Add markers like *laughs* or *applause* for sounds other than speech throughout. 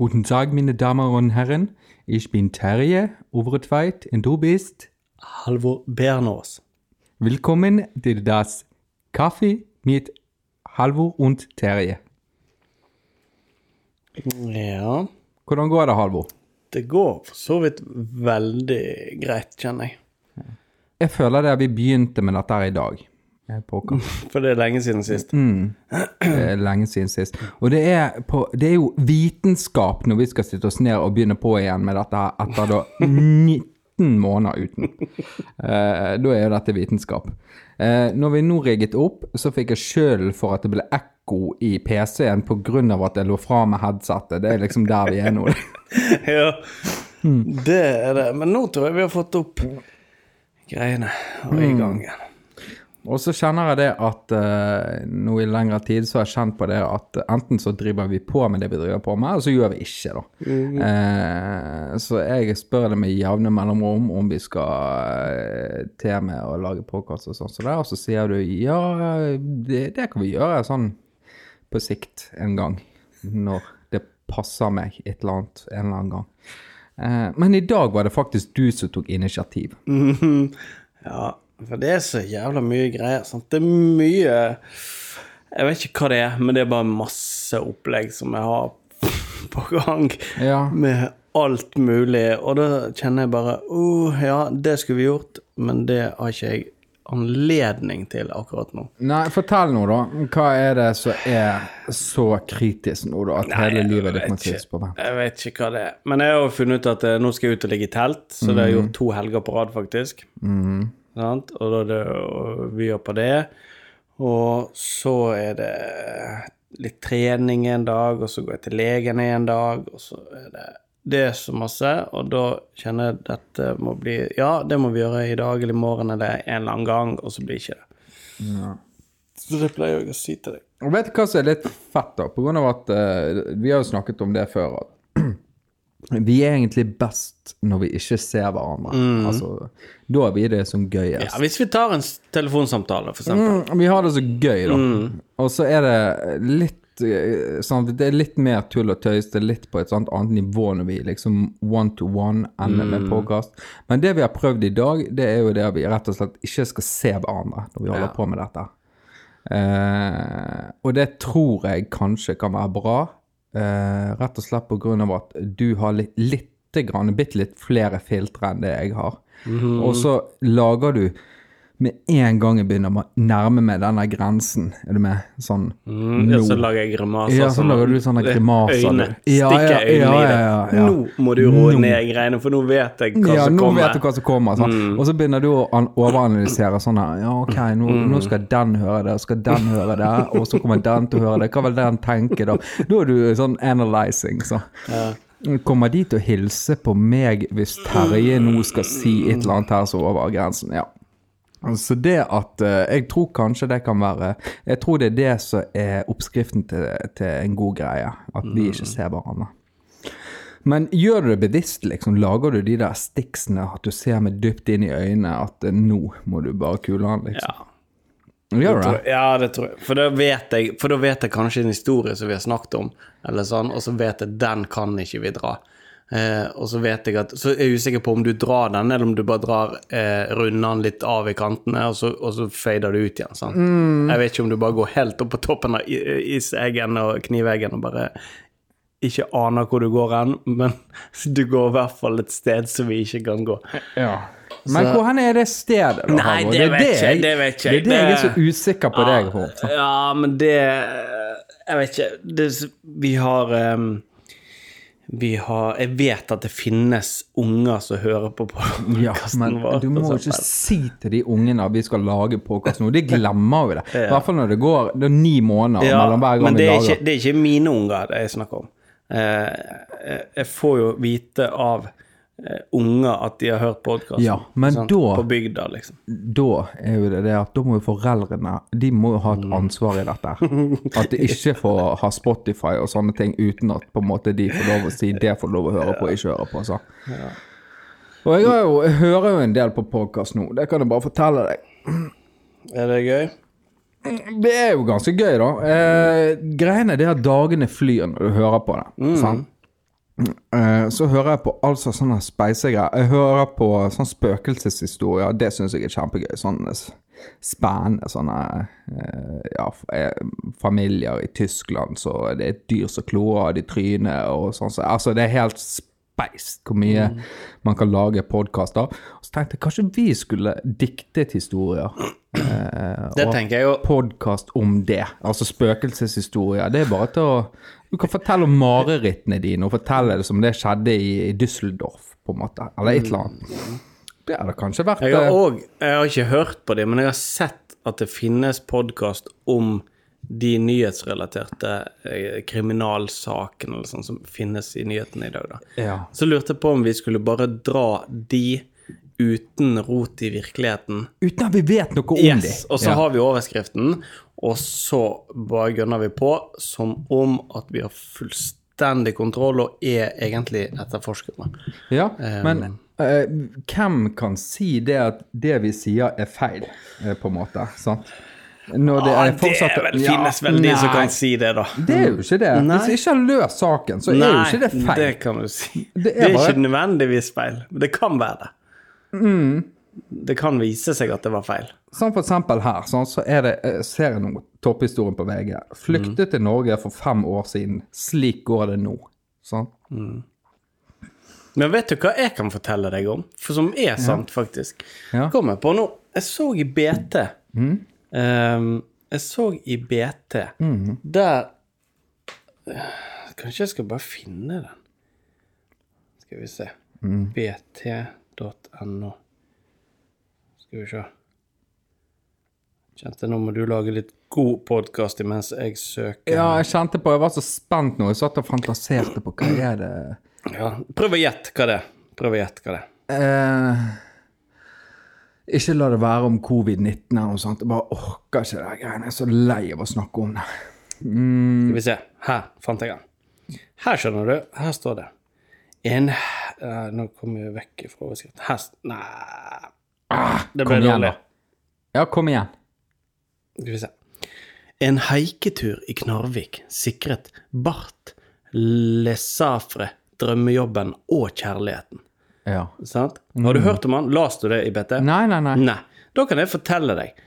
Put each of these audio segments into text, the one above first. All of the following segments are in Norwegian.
Guten Tag, meine Damen und Herren. Ich bin Terje Overtveit und du bist Halvor Bernås. Willkommen til das Kaffee mit Halvor und Terje. Ja, Hvordan går det, Halvor? det går for så vidt veldig greit, kjenner jeg. Jeg føler det vi begynte med dette her i dag. Eh, *laughs* For det er lenge siden sist. Det er lenge siden sist. Og det er, på, det er jo vitenskap når vi skal sitte oss ned og begynne på igjen med dette etter da 19 måneder uten. Eh, da er jo dette vitenskap. Eh, når vi nå rigget opp, så fikk jeg skylden for at det ble ekko i PC-en av at jeg lå fra med headsetet. Det er liksom der vi er nå. *laughs* Ja, det er det. Men nå tror jeg vi har fått opp greiene og i gang igjen. Og så kjenner jeg det at uh, nå i lengre tid så har jeg kjent på det at enten så driver vi på med det vi driver på med, eller så gjør vi ikke, da. Eh, så jeg spør det med jevne mellomrom om vi skal uh, til med å lage podkast og sånn som det, og så sier du ja, det, det kan vi gjøre sånn på sikt en gang. Når det passer meg et eller annet en eller annen gang. Men i dag var det faktisk du som tok initiativ. Ja, for det er så jævla mye greier. Sant? Det er mye Jeg vet ikke hva det er, men det er bare masse opplegg som jeg har *laughs* på gang. Ja. Med alt mulig. Og da kjenner jeg bare oh, ja, det skulle vi gjort, men det har ikke jeg anledning til akkurat nå. Nei, fortell nå, da. Hva er det som er så kritisk nå, da? At hele livet ditt må settes på vent? Jeg vet ikke hva det er. Men jeg har jo funnet ut at eh, nå skal jeg ut og ligge i telt, så det har jeg gjort to helger på rad, faktisk. Sant? Og da det og vi gjør på det. Og så er det litt trening en dag, og så går jeg til legen en dag, og så er det det er så masse, og da kjenner jeg at dette må bli Ja, det må vi gjøre i dag eller i morgen eller en eller annen gang, og så blir ikke det. Så det pleier jeg å si til deg. Og vet du hva som er litt fett, da? På grunn av at uh, Vi har jo snakket om det før. at vi er egentlig best når vi ikke ser hverandre. Altså, da er vi det som gøyest. Ja, Hvis vi tar en telefonsamtale, for eksempel. Mm, vi har det så gøy, da. Og så er det litt eh, sånn, Det er litt mer tull og tøys, det er litt på et sånt annet nivå når vi liksom one to one ender med påkast. Men det vi har prøvd i dag, det er jo det at vi rett og slett ikke skal se hverandre når vi holder Ja. på med dette. Eh, og det tror jeg kanskje kan være bra, eh, rett og slett av at du har litt, litt grann, bitte litt flere filtre enn det jeg har. Og så lager du med en gang jeg begynner å nærme meg denne grensen, er du med? Sånn Mm, ja, så lager jeg grimaser. Ja, så lager du sånne grimaser, Øyne. Ja, Stikker ja, øynene ja, i det. ja, ja. Nå må du roe Nå. ned greiene, for nå vet jeg hva Ja, som nå kommer. vet du hva som kommer. Sånn. Og så begynner du å an- overanalysere sånn her. Ja, ok, nå, nå skal den høre det, og skal den høre det, og så kommer den til å høre det. Hva vil den tenke da? Da er du sånn analyzing, så. Kommer de til å hilse på meg hvis Terje nå skal si et eller annet her som er over grensen? Ja. Så det at eh, Jeg tror kanskje det kan være Jeg tror det er det som er oppskriften til, til en god greie. At vi ikke ser hverandre. Men gjør du det bevisst, liksom? Lager du de der sticksene, at du ser meg dypt inn i øynene, at eh, nå må du bare kule han, liksom? Ja, Gjør du tror, det? ja, det tror jeg. For da vet jeg For da vet jeg kanskje en historie som vi har snakket om, eller sånn, og så vet jeg den kan ikke vi dra. Eh, og så vet jeg at Så er jeg usikker på om du drar den, eller om du bare drar eh, runder den litt av i kantene, og så, og så fader du ut igjen. Sant? Jeg vet ikke om du bare går helt opp på toppen av iseggen og kniveggen og bare ikke aner hvor du går hen, men *laughs* du går i hvert fall et sted som vi ikke kan gå. Ja. Men hvor hen er det stedet? da, Nei, det, det vet ikke jeg, jeg- det vet ikke Det jeg. er det jeg er så usikker på deg på. Ja, men det Jeg vet ikke. Det, vi har Vi har Jeg vet at det finnes unger som hører på Ja, podkasten men vår. du må jo ikke si til de ungene at vi skal lage podkast nå. De *laughs* glemmer jo det. I hvert fall når det går det er ni måneder ja, mellom hver gang Men det er, ikke, det er ikke mine unger det jeg snakker om. Eh, jeg får jo vite av eh, unger at de har hørt podkasten. Ja, På bygda, liksom. Da er jo det det at da må jo foreldrene De må jo ha et Mm. ansvar i dette. At de ikke får ha Spotify og sånne ting uten at på en måte de får lov å si det får lov å høre på, ikke høre på. Så. Og jeg, jo, jeg hører jo en del på podkast nå, det kan jeg bare fortelle deg. Er det gøy? Det er jo ganske gøy, da. Eh, greiene er det at dagene flyr når du hører på det. Mm. Eh, så hører jeg på altså sånne speisegreier. Jeg hører på sånn spøkelseshistorier. Det syns jeg er kjempegøy. Sånne spennende sånne eh, ja, eh, familier i Tyskland så det er et dyr som klorer de trynet og sånn. Altså, det er helt speist hvor mye man kan lage podkaster. Så tenkte jeg kanskje vi skulle diktet historier. Eh, Det tenker jeg jo. podkast om det. Altså spøkelseshistorier. Det er bare til å Du kan fortelle om marerittene dine, og fortelle det som det skjedde i, i Düsseldorf, på en måte. Eller et eller annet. Det hadde kanskje vært Jeg har, òg jeg har ikke hørt på det, men jeg har sett at det finnes podkast om de nyhetsrelaterte eh, kriminalsakene eller sånn som finnes i nyhetene i dag. da. ja. Så lurte jeg på om vi skulle bare dra de uten rot i virkeligheten. Uten at vi vet noe om Yes, de. Og så har vi overskriften, og så bare gønner vi på som om at vi har fullstendig kontroll og er egentlig etterforskere. Ja, men uh, hvem kan si det at det vi sier er feil, eh, på en måte? Sant? Når Ah, er fortsatt- det er vel, finnes vel de som kan si det, da. Det er jo ikke det. Nei. Hvis jeg ikke har løst saken, så er jo ikke det feil. det kan du si. Det Det er er, bare- ikke nødvendigvis feil, men det kan være det. Mm. Det kan vise seg at det var feil. Sånn for eksempel her, sånn, så er det, jeg ser jeg nå topphistorien på VG. Flyktet til Norge for fem år siden. Slik går det nå. Sånn. Men vet du hva jeg kan fortelle deg om? For som er sant, faktisk. Ja. Kommer på nå Jeg så i BT Ehm, Jeg så i BT Der Kanskje jeg skal bare finne den. Skal vi se. Mm. bt.no. Skal vi se. Kjente nå må du lage litt god podkast imens jeg søker. Ja, jeg kjente på, jeg var så spent nå. Jeg satt og fantaserte på hva er det Ja, Prøv å gjette hva det er. Prøv å gjette hva det er. eh, Ikke la det være om covid-19 eller noe sånt. Jeg bare orker ikke det greiene. Jeg er så lei av å snakke om det. Skal vi se. Her fant jeg den. Her, skjønner du, her står det En uh, Nå kommer jeg vekk fra overskriften. Her Nei. Ah, Det ble kom dårlig. Ja, kom igjen. Skal vi se. En haiketur i Knarvik sikret Bart Lesafre drømmejobben og kjærligheten. Ja. Sant? Har du hørt om han? Leste du det i BT? Nei, nei, nei. Nei. Da kan jeg fortelle deg.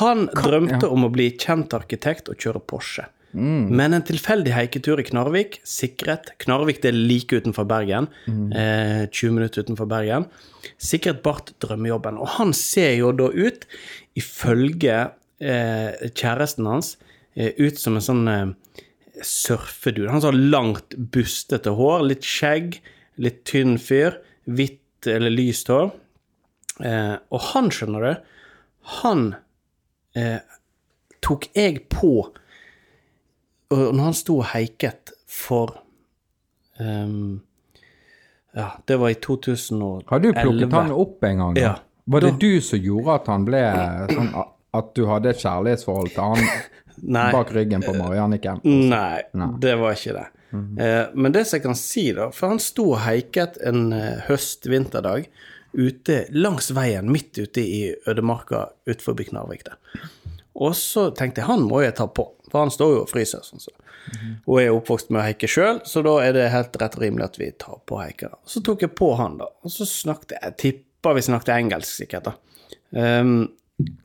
Han drømte om å bli kjent arkitekt og kjøre Porsche. Men en tilfeldig heiketur i Knarvik sikret Knarvik det er like utenfor Bergen. Eh, 20 minutter utenfor Bergen. Sikret Bart drømmejobben. Og han ser jo da ut, ifølge eh, kjæresten hans, eh, ut som en sånn eh, surfedude. Han har langt, bustete hår, litt skjegg, litt tynn fyr, hvitt eller lyst hår. Eh, og han, skjønner du, han eh, tok jeg på når han sto og heiket for um, Ja, det var i 2011. Har du plukket han opp en gang? da? Ja. Var det Da- du som gjorde at han ble sånn At du hadde et kjærlighetsforhold til han *laughs* Nei. bak ryggen på Marianniken? Nei, det var ikke det. Eh, men det som jeg kan si, da For han sto og heiket en eh, høst-vinterdag ute langs veien, midt ute i ødemarka utenfor Knarvik der. Og så tenkte jeg han må jeg ta på, for han står jo og fryser. sånn så. Og jeg er oppvokst med å heike sjøl, så da er det helt rett og rimelig at vi tar på heikere. Så tok jeg på han, da, og så snakket jeg tipper vi snakket engelsk, sikkert. da. Ehm,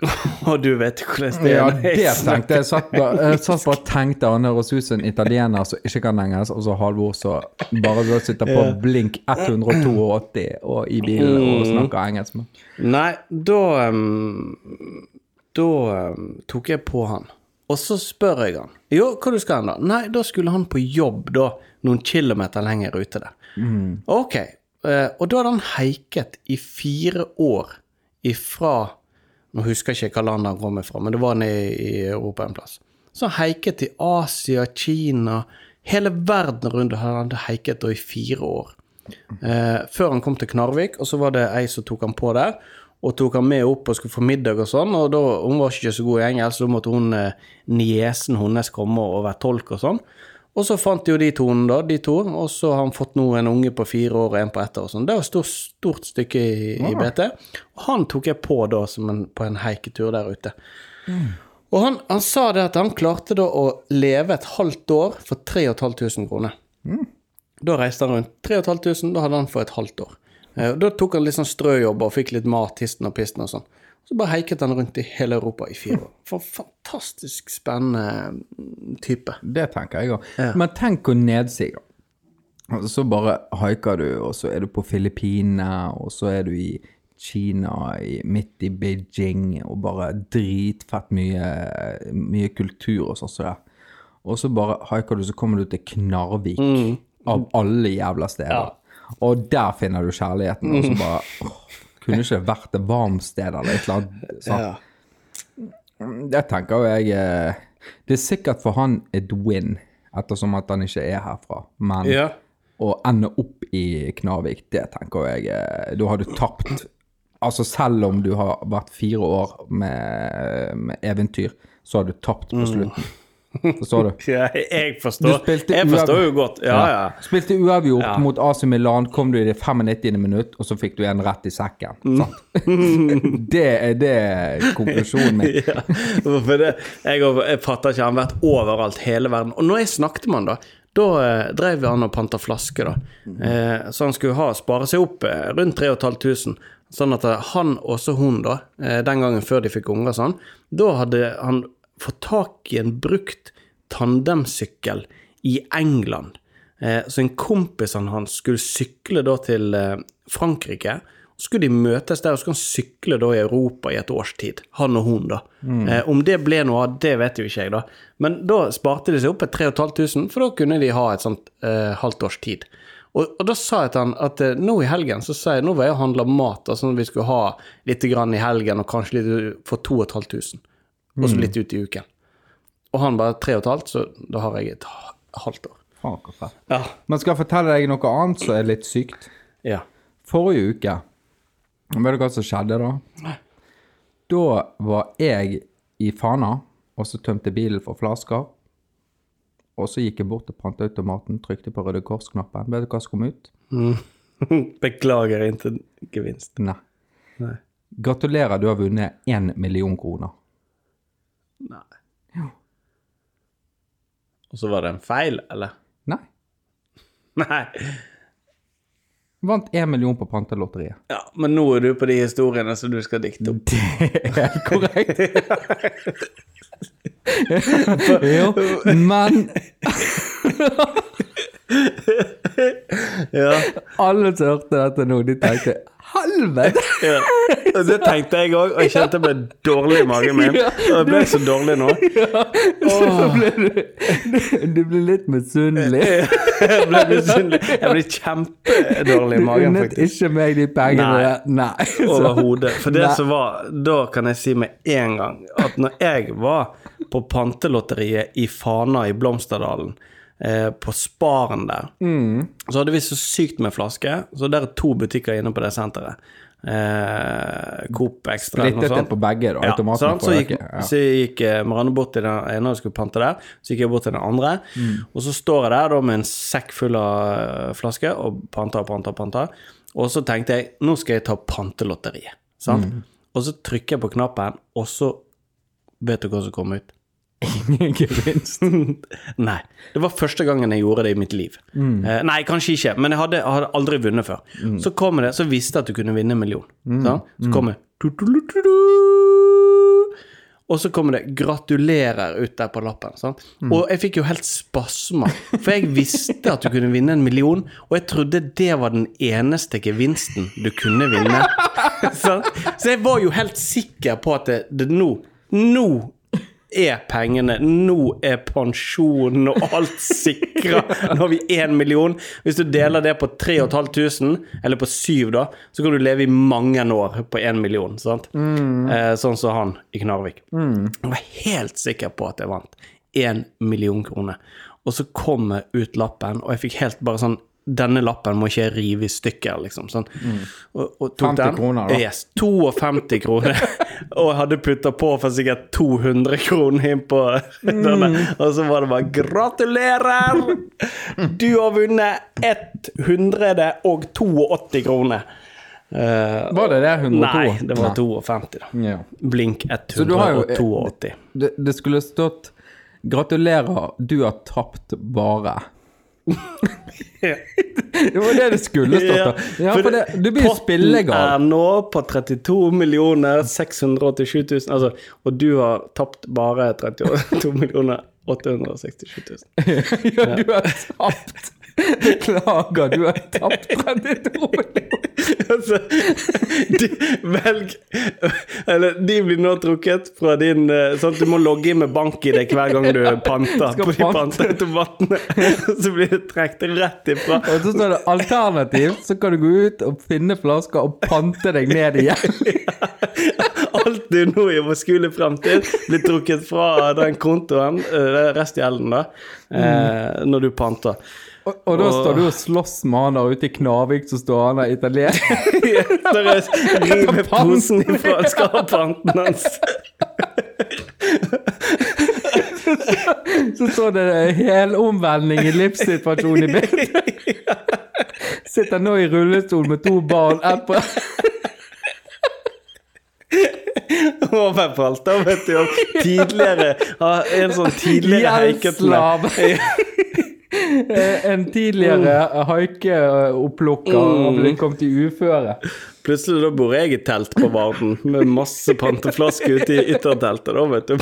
*laughs* og du vet hvordan det er. Ja, det tenkte jeg. Satt jeg satt bare og tenkte han høres ut som en italiener som ikke kan engelsk, og så Halvor som bare sitter på blink 182 og i bilen Mm. og snakker engelsk. med. Nei, da Da tok jeg på han. Og så spør jeg han. Jo, hva du skal han da? Nei, da skulle han på jobb da, noen kilometer lenger ute der. Ok. eh, og da hadde han heiket i fire år ifra Nå husker jeg ikke hva land han kom fra, men det var nede i Europa en plass. Så han heiket til Asia, Kina Hele verden rundt hadde han heiket da i fire år. Eh, før han kom til Knarvik, og så var det ei som tok han på der. Og tok han med opp og skulle få middag og sånn, og da, hun var ikke så god i engelsk, så da måtte hun eh, niesen hennes komme og være tolk og sånn. Og så fant jo de to, da, de to, og så har han fått nå en unge på fire år og en på ett år. Sånn. Det var et stort, stort stykke i, i BT. Og han tok jeg på da som en, på en heiketur der ute. Og han, han sa det at han klarte da å leve et halvt år for 3500 kroner. Da reiste han rundt 3500, da hadde han for et halvt år. Eh, Da tok han litt sånn strøjobber og fikk litt mat histen og pisten og sånn. Så bare heiket han rundt i hele Europa i fire år. For en fantastisk spennende mm, type. Det tenker jeg òg. Ja. Men tenk å nedsig, da. Altså, Så bare haiker du, og så er du på Filippinene, og så er du i Kina, i, midt i Beijing, og bare dritfett mye, mye kultur og sånn som det. Og så bare haiker du, så kommer du til Knarvik, av alle jævla steder. Og der finner du kjærligheten, og så bare åh, Kunne ikke vært et varmt sted eller et eller annet? sant? Det tenker jeg eh, Det er sikkert for han et win, ettersom at han ikke er herfra. Men Ja. å ende opp i Knarvik, det tenker jeg eh, Da har du tapt. Altså selv om du har vært fire år med, med eventyr, så har du tapt på slutten. Forstår du? *laughs* Ja, jeg forstår. Du Jeg forstår jo godt. Ja, ja. Spilte uavgjort Ja. mot AC Milan, kom du i det 95. minutt, og så fikk du en rett i sekken. Mm. *laughs* Det er det konklusjonen min. *laughs* ja. Det, jeg, jeg fatter ikke, han har vært overalt, hele verden. Og når jeg snakket med han da, da eh, drev han og panta flasker, da. Eh, så han skulle ha, spare seg opp eh, rundt 3500. Sånn at eh, han også hun, da, eh, den gangen før de fikk unger sånn, da hadde han fått tak i en brukt tandemsykkel i England. Eh, så en kompis av hans skulle sykle da til eh, Frankrike. Så skulle de møtes der, og så skulle han sykle da i Europa i et års tid. Han og hun, da. Eh, om det ble noe av, det vet jo ikke jeg, da. Men da sparte de seg opp et 3500, for da kunne de ha et sånt eh, halvt års tid. Og, og da sa jeg til han at nå i helgen så sa jeg, nå var jeg og handla mat, sånn at vi skulle ha litt grann i helgen, og kanskje litt for 2500. Og så litt ut i uken. Og han bare tre og et halvt, så da har jeg et halvt år. Faen. Ja. Men skal jeg fortelle deg noe annet som er litt sykt? Ja. Forrige uke, vet du hva som skjedde da? Nei. Da var jeg i Fana, og så tømte bilen for flasker. Og så gikk jeg bort til panteautomaten, trykte på Røde Kors-knappen. Vet du hva som kom ut? *laughs* Beklager ikke gevinst. Nei. Nei. Gratulerer, du har vunnet én million kroner. Nei. Og så var det en feil, eller? Nei. *laughs* Nei. Vant én million på Pantelotteriet. Ja, men nå er du på de historiene som du skal dikte opp. Det er korrekt. *laughs* jo, *laughs* men *laughs* Ja. alle som hørte dette nå, de tenkte helvete! ja. Det tenkte jeg òg, og jeg kjente jeg ble dårlig i magen min. Og jeg ble så dårlig nå. Så ble du, du ble litt misunnelig. *laughs* Jeg ble misunnelig. Jeg ble kjempedårlig i magen, Du Unnet ikke meg de pengene Nei. Nei. *laughs* Overhodet. For det Nei. som var Da kan jeg si med en gang at når jeg var på Pantelotteriet i Fana i Blomsterdalen, eh, på Sparen der, Mm. så hadde vi så sykt med flasker. Så der er to butikker inne på det senteret. Eh, Coop Extra Splittet det på begge, da. Ja, sant? så gikk. Ja. så gikk eh, Marianne bort til den ene og skulle pante der. Så gikk jeg bort til den andre. Mm. Og så står jeg der da med en sekk full av eh, flasker og panter og panter og panter. Og så tenkte jeg nå skal jeg ta pantelotteriet. Sant? Mm. Og så trykker jeg på knappen, og så Vet du hva som kom ut? Ingen gevinst. *laughs* Nei. Det var første gangen jeg gjorde det i mitt liv. Eh, nei, kanskje ikke, men jeg hadde, jeg hadde aldri vunnet før. Så kom det, så visste jeg at du kunne vinne en million. Mm. Så kom det. Og så kommer det 'gratulerer' ut der på lappen. Sant? Og jeg fikk jo helt spasmer, for jeg visste at du kunne vinne en million, og jeg trodde det var den eneste gevinsten du kunne vinne. *laughs* så, Så jeg var jo helt sikker på at det, det nå Nå er pengene, nå er pensjonen og alt sikra. Nå har vi én million. Hvis du deler det på 3500, eller på syv, da, så kan du leve i mange år på én million. Sant? Eh, sånn som han i Knarvik. Jeg var helt sikker på at jeg vant én million kroner. Og så kom jeg ut lappen, og jeg fikk helt bare sånn denne lappen må ikke jeg rive i stykker, liksom. Sånn. Og, og tok 50 den. kroner, da. Yes, 52 kroner. *laughs* og jeg hadde putta på for sikkert 200 kroner inn på denne. Og så var det bare 'Gratulerer! Du har vunnet 182 kroner'. Uh, Var det det? 102? nei, det var 52, da. Ja. Blink Så du har jo- 182. Det, det skulle stått 'Gratulerer, du har tapt bare'. Det var det det skulle stått, da. Ja, for det, du blir jo Potten er nå på 32 millioner 687 000, altså, og du har tapt bare 32 millioner 867 000. *laughs* Ja, du har tapt. Beklager, du har tapt fra ditt altså, *laughs* de, velg Eller de blir nå trukket fra din eh, Sånn du må logge inn med bank-ID hver gang du *laughs* panter på de panteautomatene. *laughs* Så blir det trukket rett ifra. Og så står det alternativt, så kan du gå ut og finne flasker og pante deg ned igjen. Alt du nå må skule frem til, blir trukket fra den kontoen, eh, restgjelden, da, eh, når du panter. Og, og da står du og slåss med han der ute i Knarvik, så står han der italiener. Jeg river posen ifra panten hans. *laughs* Så står det helomvending i livssituasjonen i bildet. *laughs* Sitter nå i rullestol med to barn. På *laughs* Overfalt, da, vet du. Tidligere En sånn tidligere haiket Gjeldsslav. En tidligere haikeopplukker har blitt kommet i uføre. Plutselig da bor jeg i telt på Varden med masse panteflasker ute i ytterteltet, da, vet du.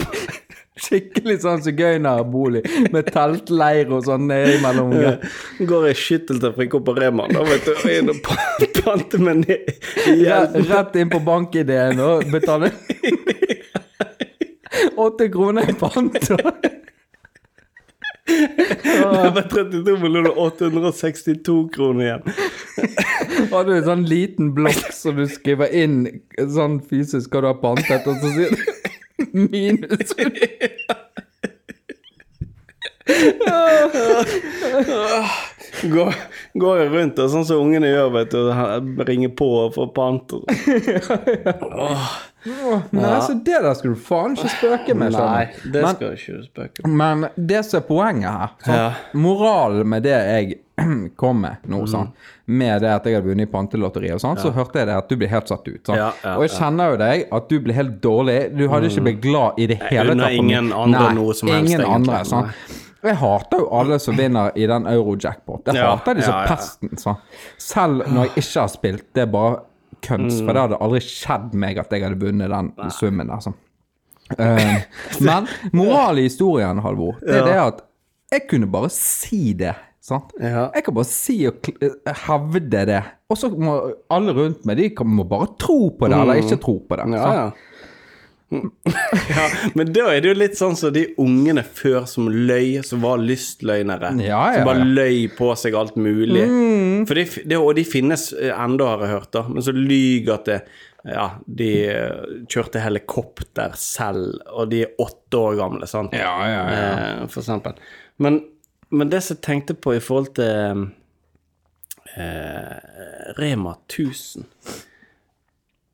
Skikkelig sånn sigøynerbolig med teltleir og sånn innimellom. Går i skytteltrafikk opp på Rema, da, vet du, og inn og pa- panter meg ned Rett, rett inn på bankideen og betale *laughs* åtte kroner i pant. *laughs* Det var 32 millioner 862 kroner igjen. Har du en sånn liten blokk som du skriver inn sånn fysisk hva du har pantet, og så sier du minus. *laughs* Går, går jeg rundt og sånn som ungene gjør, vet du, og ringer på og får pant. og- Nei, så det der skal du faen ikke spøke med. Nei, det Men- skal ikke spøke med. Men det som er poenget her? Ja. Moralen med det jeg *clears throat* kom med nå, Mm. med det at jeg hadde vunnet i pantelotteriet, sånt, så hørte jeg det at du ble helt satt ut. Ja, ja, og jeg kjenner jo deg at du ble helt dårlig. Du hadde ikke blitt glad i det hele tatt. ingen andre Nei, noe som helst, Ingen egentlig. andre? Jeg hater jo alle som vinner i den euro-jackpot. Jeg Ja, hater de som ja, ja. pesten. Sant? Selv når jeg ikke har spilt. Det er bare køns, Mm. for det hadde aldri skjedd meg at jeg hadde vunnet den summen. Altså. *laughs* Uh, men moralen i historien, Halvor, det er det at jeg kunne bare si det. Sant? Ja. Jeg kan bare si og eh, hevde det. Og så må alle rundt meg de må bare tro på det, eller ikke tro på det. Mm. Ja, ja. Ja, men da er det jo litt sånn som de ungene før som løy, som var lystløgnere. Ja, ja, som bare. Mm. løy på seg alt mulig. For de, det, og de finnes ennå, enda, har jeg hørt, da. Men så lyger at det ja, de eh, kjørte helikopter selv, og de er åtte år gamle, sant? Ja, ja, ja. Eh, for eksempel. Men, men det som jeg tenkte på i forhold til eh, Rema 1000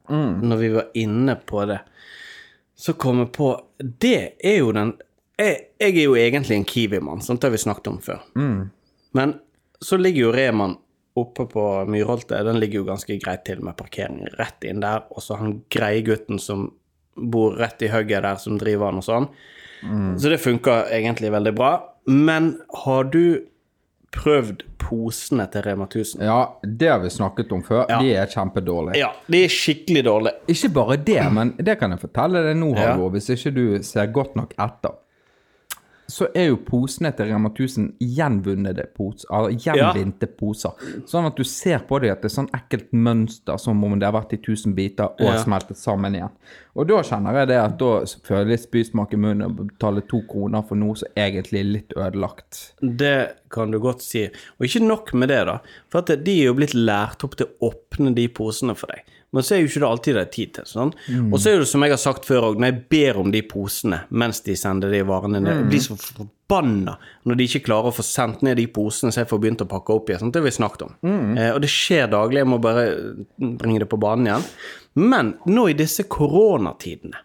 Når vi var inne på det, så kom jeg på Det er jo den Jeg, jeg er jo egentlig en Kiwi-mann, sånt har vi snakket om før. Men så ligger jo Reman oppe på Myrholte, den ligger jo ganske greit til med parkering rett inn der. Og så han greie gutten som bor rett i hugget der, som driver han og sånn. Så det funker egentlig veldig bra. Men har du prøvd posene til Rema 1000? Ja, det har vi snakket om før. Ja. De er kjempedårlige. Ja, de er skikkelig dårlige. Ikke bare det, men det kan jeg fortelle deg nå, Ja. Hvis ikke du ser godt nok etter. Så er jo posene til Rema 1000 gjenvunnede poser, altså gjenvinte poser. Sånn at du ser på dem at det er sånn ekkelt mønster, som om det har vært i 1000 biter og Ja. smeltet sammen igjen. Og da kjenner jeg det at da føler jeg spysmak i munnen og betaler to kroner for noe som egentlig er litt ødelagt. Det kan du godt si. Og ikke nok med det, da. For at de er jo blitt lært opp til å åpne de posene for deg. Men så er jo ikke det alltid det er tid til. sånn. Og så er det som jeg har sagt før òg, når jeg ber om de posene mens de sender de varene ned, jeg blir så forbanna når de ikke klarer å få sendt ned de posene så jeg får begynt å pakke opp igjen. Sånn, det har vi snakket om. Eh, og det skjer daglig, jeg må bare bringe det på banen igjen. Men nå i disse koronatidene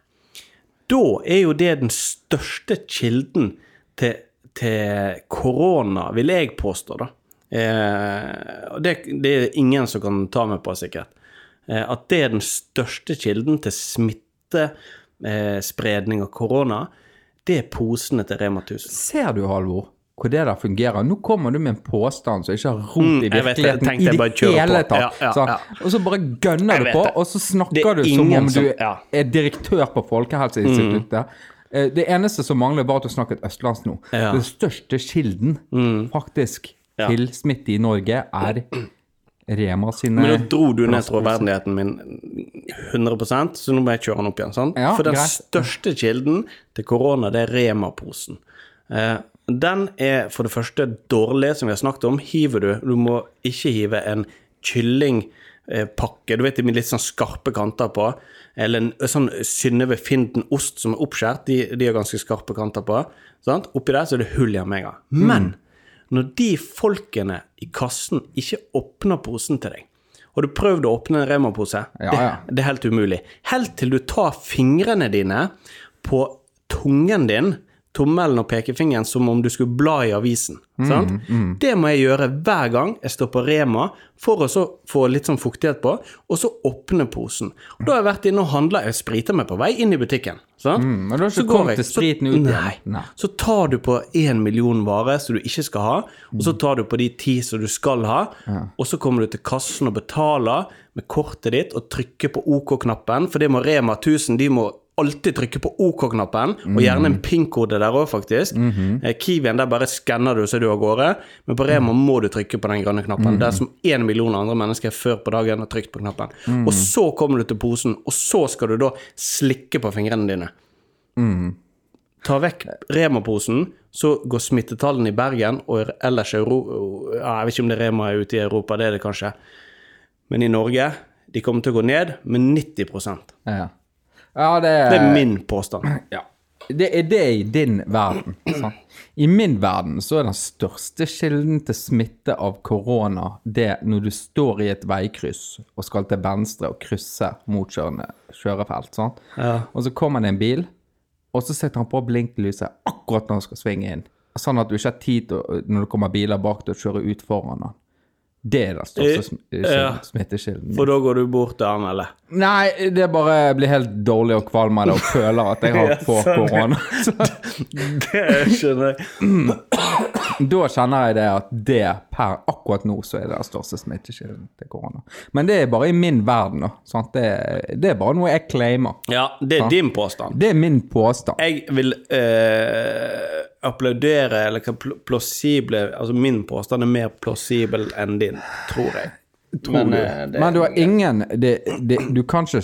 da er jo det den største kilden til, til korona, vil jeg påstå, da. Eh, det, det er ingen som kan ta meg på, sikkert. Eh, at det er den største kilden til smittespredning av korona, det er posene til Rema 1000. Ser du, Halvor? hvor det der fungerer. Nå kommer du med en påstand som ikke har rot Mm, i det. virkeligheten Tenkte i det hele tatt. Ja, ja, ja. Og så bare gønner du på, og så snakker er du som om du ja. er direktør på Folkehelseinstituttet. Mm. Det eneste som mangler, var at du snakket østlandsk nå. Den største kilden faktisk Ja. til smitte i Norge er Rema sine Men nå dro du ned troverdigheten min 100% så nå må jeg kjøre den opp igjen. sant? Ja, For den greit. største kilden til korona, det er Rema-posen. Eh, den er for det første dårlig, som vi har snakket om. Hiver du Du må ikke hive en kyllingpakke, du vet de med litt sånn skarpe kanter på, eller en sånn Synnøve Finden-ost som er oppskåret, de, de har ganske skarpe kanter på. Sant? Oppi der så er det hull i med en gang. Men når de folkene i kassen ikke åpner posen til deg Har du prøvd å åpne en Rema-pose? Ja, det, det er helt umulig. Helt til du tar fingrene dine på tungen din, tommelen og pekefingeren, som om du skulle bla i avisen. Mm, sant? Det må jeg gjøre hver gang jeg står på Rema, for å så få litt sånn fuktighet på, og så åpne posen. Og da har jeg vært inne og handla, jeg spriter meg på vei inn i butikken. Sant? Mm, men du har ikke kommet til spriten ut igjen? Nei. Så tar du på én million varer som du ikke skal ha, og så tar du på de ti som du skal ha, og så kommer du til kassen og betaler med kortet ditt og trykker på OK-knappen, for det må Rema 1000, de må alltid trykke på OK-knappen, og gjerne en PIN-kode der òg, faktisk. Eh, Kiwien, der bare skanner du så er du av gårde, men på Rema må du trykke på den grønne knappen. Det er som én million andre mennesker før på dagen har trykt på knappen. Og så kommer du til posen, og så skal du da slikke på fingrene dine. Ta vekk Rema-posen, så går smittetallene i Bergen og ellers i Europa Jeg vet ikke om det er Rema er ute i Europa, det er det kanskje. Men i Norge de kommer til å gå ned med 90 Ja, ja det, Det er min påstand. ja. det er det i din verden. Sant? I min verden så er den største kilden til smitte av korona det når du står i et veikryss og skal til venstre og krysse motkjørende kjørefelt. Ja. Og så kommer det en bil, og så setter han på blinklyset akkurat når han skal svinge inn. Sånn at du ikke har tid til, når det kommer biler bak til å kjøre ut foran han. Det er den største sm Ja. smittekilden. For da går du bort til han, eller? Nei, det bare blir helt dårlig og kvalm av det og føler at jeg *laughs* har på sånn. korona. *laughs* Det skjønner jeg. *clears throat* da kjenner jeg det at det per akkurat nå så er det den største smittekilden til korona. Men det er bare i min verden, da. Sant? Det, det er bare noe jeg claimer. Ja, det er din påstand. Det er min påstand. Jeg vil øh, applaudere, eller hva pl- plausible Altså, min påstand er mer plausibel enn din, tror jeg. Men, du. det- Men du har ingen det, det, Du kan ikke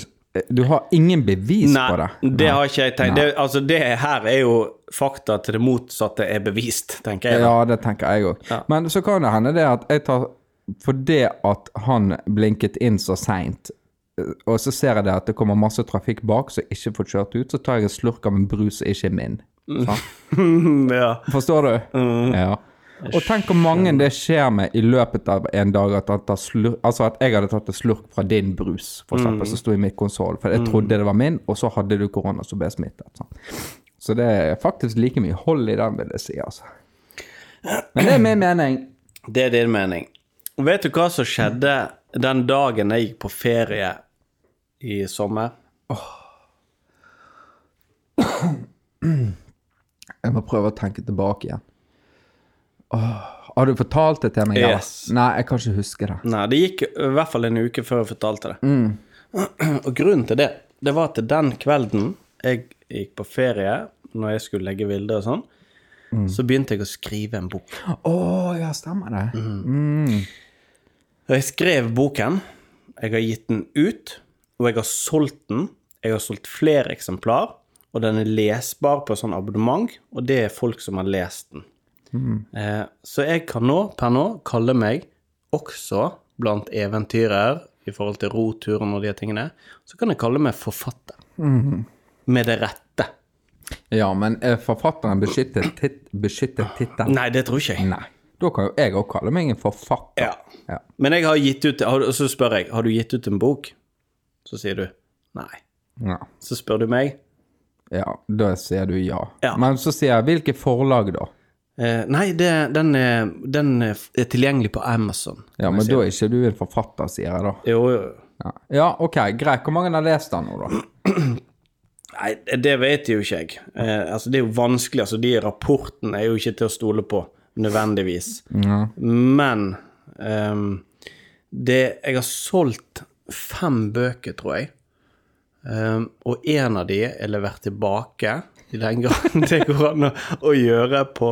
Du har ingen bevis Nei, på det. Nei, det har ikke jeg tenkt. Det, altså, det her er jo fakta til det motsatte er bevist, tenker jeg. da. Ja, det tenker jeg òg. Ja. Men så kan det hende det at jeg tar For det at han blinket inn så seint, og så ser jeg det at det kommer masse trafikk bak som ikke får kjørt ut, så tar jeg en slurk av en brus som ikke er min. Ja. Forstår du? Mm. Ja. Og tenk hvor mange det skjer med i løpet av en dag at, slurk, altså at jeg hadde tatt en slurk fra din brus, eksempel, Mm. som sto i mitt konsoll. For jeg trodde det var min, og så hadde du korona som ble smittet. Sant? Så det er faktisk like mye hold i den, vil jeg si. altså. Men det er min mening. Det er din mening. Og Vet du hva som skjedde den dagen jeg gikk på ferie i sommer? Jeg må prøve å tenke tilbake igjen. Åh, har du fortalt det til meg? eller? Yes. Nei, jeg kan ikke huske det. Nei, det gikk i hvert fall en uke før jeg fortalte det. *clears throat* Og grunnen til det, det var at den kvelden jeg gikk på ferie, når jeg skulle legge bilder og sånn, så begynte jeg å skrive en bok. Å, ja, stemmer det. Mm. Og jeg skrev boken, jeg har gitt den ut, og jeg har solgt den. Jeg har solgt flere eksemplar, og den er lesbar på sånn abonnement, og det er folk som har lest den. Eh, så jeg kan nå, per nå, kalle meg også blant eventyrer i forhold til roturen og de tingene, så kan jeg kalle meg forfatter. Med det rette. Ja, men er forfatteren beskyttet, tit beskyttet tittel? Nei, det tror ikke jeg. Nei. Da kan jo jeg òg kalle meg en forfatter. Ja. Ja. Men jeg har gitt ut har, så spør jeg, har du gitt ut en bok? Så sier du nei. Ja. Så spør du meg. ja, da sier du ja. Ja. Men så sier jeg hvilke forlag, da? Eh, nei, det, den, er, den er tilgjengelig på Amazon. Ja, men da er ikke du en forfatter, sier jeg da. Jo, jo. Ja, ja ok, greit. Hvor mange har lest den nå, da? *clears throat* Nei, det vet jo ikke jeg. Eh, altså, det er jo vanskelig. Altså, de rapportene er jo ikke til å stole på. nødvendigvis. Ja. Men um, det Jeg har solgt fem bøker, tror jeg. Um, og en av de er levert tilbake, i den grad *laughs* det går an å, å gjøre på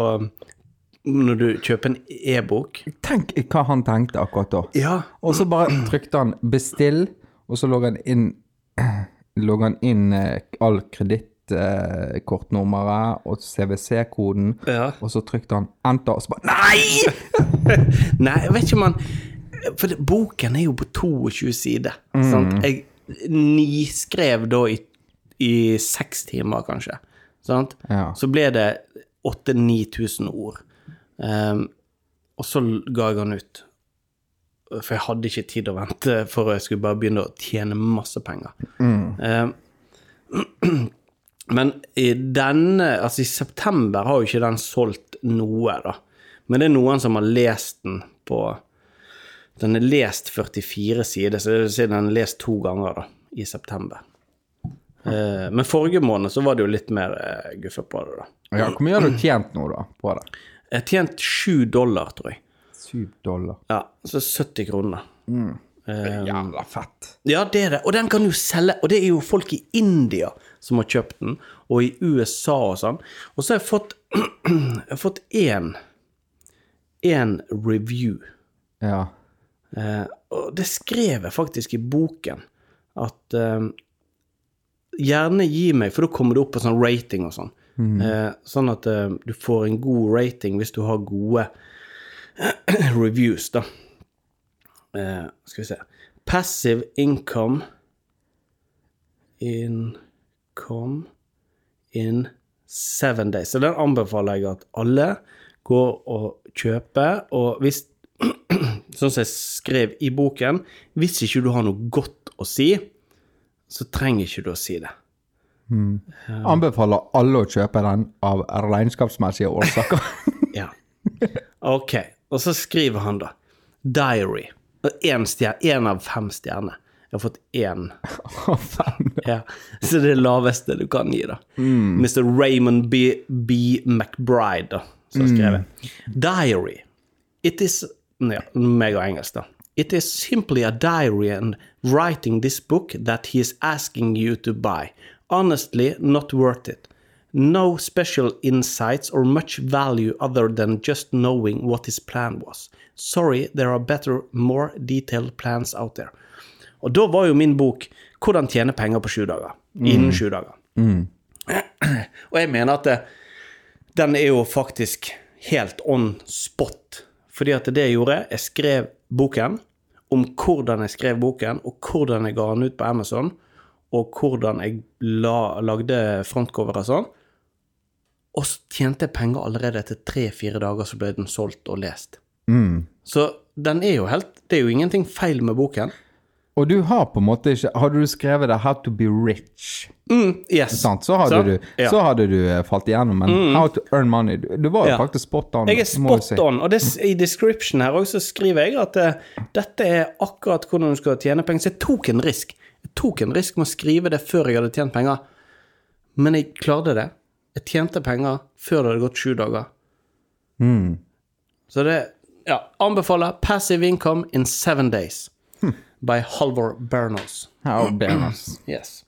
Når du kjøper en e-bok. Tenk hva han tenkte akkurat da. Ja. Og så bare trykte han 'bestill', og så logger han inn, *clears throat* logget han inn eh, all kredittkortnummeret og CWC-koden, Ja. og så trykte han 'enter', og så bare Nei! *laughs* Nei, jeg vet ikke om han For det, boken er jo på 22 sider. Sant? Jeg niskrev da i, i seks timer, kanskje. Sant? Ja. Så ble det 8000-9000 ord. Um, og så ga jeg den ut. For jeg hadde ikke tid å vente for jeg skulle bare begynne å tjene masse penger. Ehm, *clears throat* men i denne, altså i september har jo ikke den solgt noe, da. Men det er noen som har lest den på Den er lest 44 sider, så det vil si den er lest to ganger da, i september. Eh, men forrige måned så var det jo litt mer uh, guffe på det, da. Ja, Hvor mye har du tjent nå, da, på det? Jeg har tjent sju dollar, tror jeg. Syv dollar. Ja, så 70 kroner. Jævla fett. Ja, det er det. Og den kan du selge. Og det er jo folk i India som har kjøpt den, og i USA og sånn. Og så har jeg fått *clears throat* Jeg har fått én én review. Ja. Uh, og det skrev jeg faktisk i boken. At eh, gjerne gi meg, for da kommer du opp på sånn rating og sånn. Eh, sånn at eh, du får en god rating hvis du har gode *clears throat* reviews, da. Eh, skal vi se Passive income Income in seven days. Så den anbefaler jeg at alle går og kjøper. Og hvis *clears throat* Sånn som jeg skrev i boken Hvis ikke du har noe godt å si, så trenger ikke du å si det. Anbefaler alle å kjøpe den av regnskapsmessige årsaker. *laughs* Ja. Ok. Og så skriver han da Diary. Én av fem stjerner. Jeg har fått én. Ja. Så det er det laveste du kan gi, da. Mr. Raymond B. B. McBride, da, som har skrevet. Diary. It is ja, Meg og engelsk, da. It is simply a diary and writing this book that he is asking you to buy. Honestly, not worth it. No special insights or much value other than just knowing what his plan was. Sorry, there are better, more detailed plans out there. Og da var jo min bok 'Hvordan tjene penger på sju dager'. Innen sju dager. *clears throat* Og jeg mener at det, den er jo faktisk helt on spot. Fordi at det jeg gjorde, jeg skrev boken om hvordan jeg skrev boken, og hvordan jeg ga den ut på Amazon, og hvordan jeg la, lagde frontcover og sånn. Og så tjente jeg penger allerede etter tre-fire dager, så ble den solgt og lest. Så den er jo helt Det er jo ingenting feil med boken. Og du har på en måte ikke Hadde du skrevet det 'How to be rich', Mm, yes. Så, hadde Så, du, ja. så hadde du eh, falt igjennom. Men 'How to earn money' Du, du var jo Ja. faktisk spot on. Jeg er spot si. on, og det, i description her også skriver jeg at uh, dette er akkurat hvordan du skal tjene penger. Så jeg tok en risk. Jeg tok en risk med å skrive det før jeg hadde tjent penger, men jeg klarte det. Jeg tjente penger før det hadde gått sju dager. Så det Ja, anbefaler Passive Income in Seven Days by Halvor Bernos. Halvor Bernos. *clears throat* Yes.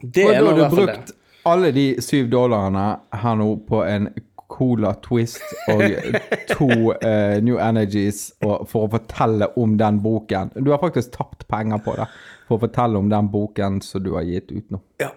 Det Og er da har du brukt det. alle de syv dollarene her nå på en Cola Twist og *laughs* to uh, New Energies og, for å fortelle om den boken. Du har faktisk tapt penger på det for å fortelle om den boken som du har gitt ut nå. Ja.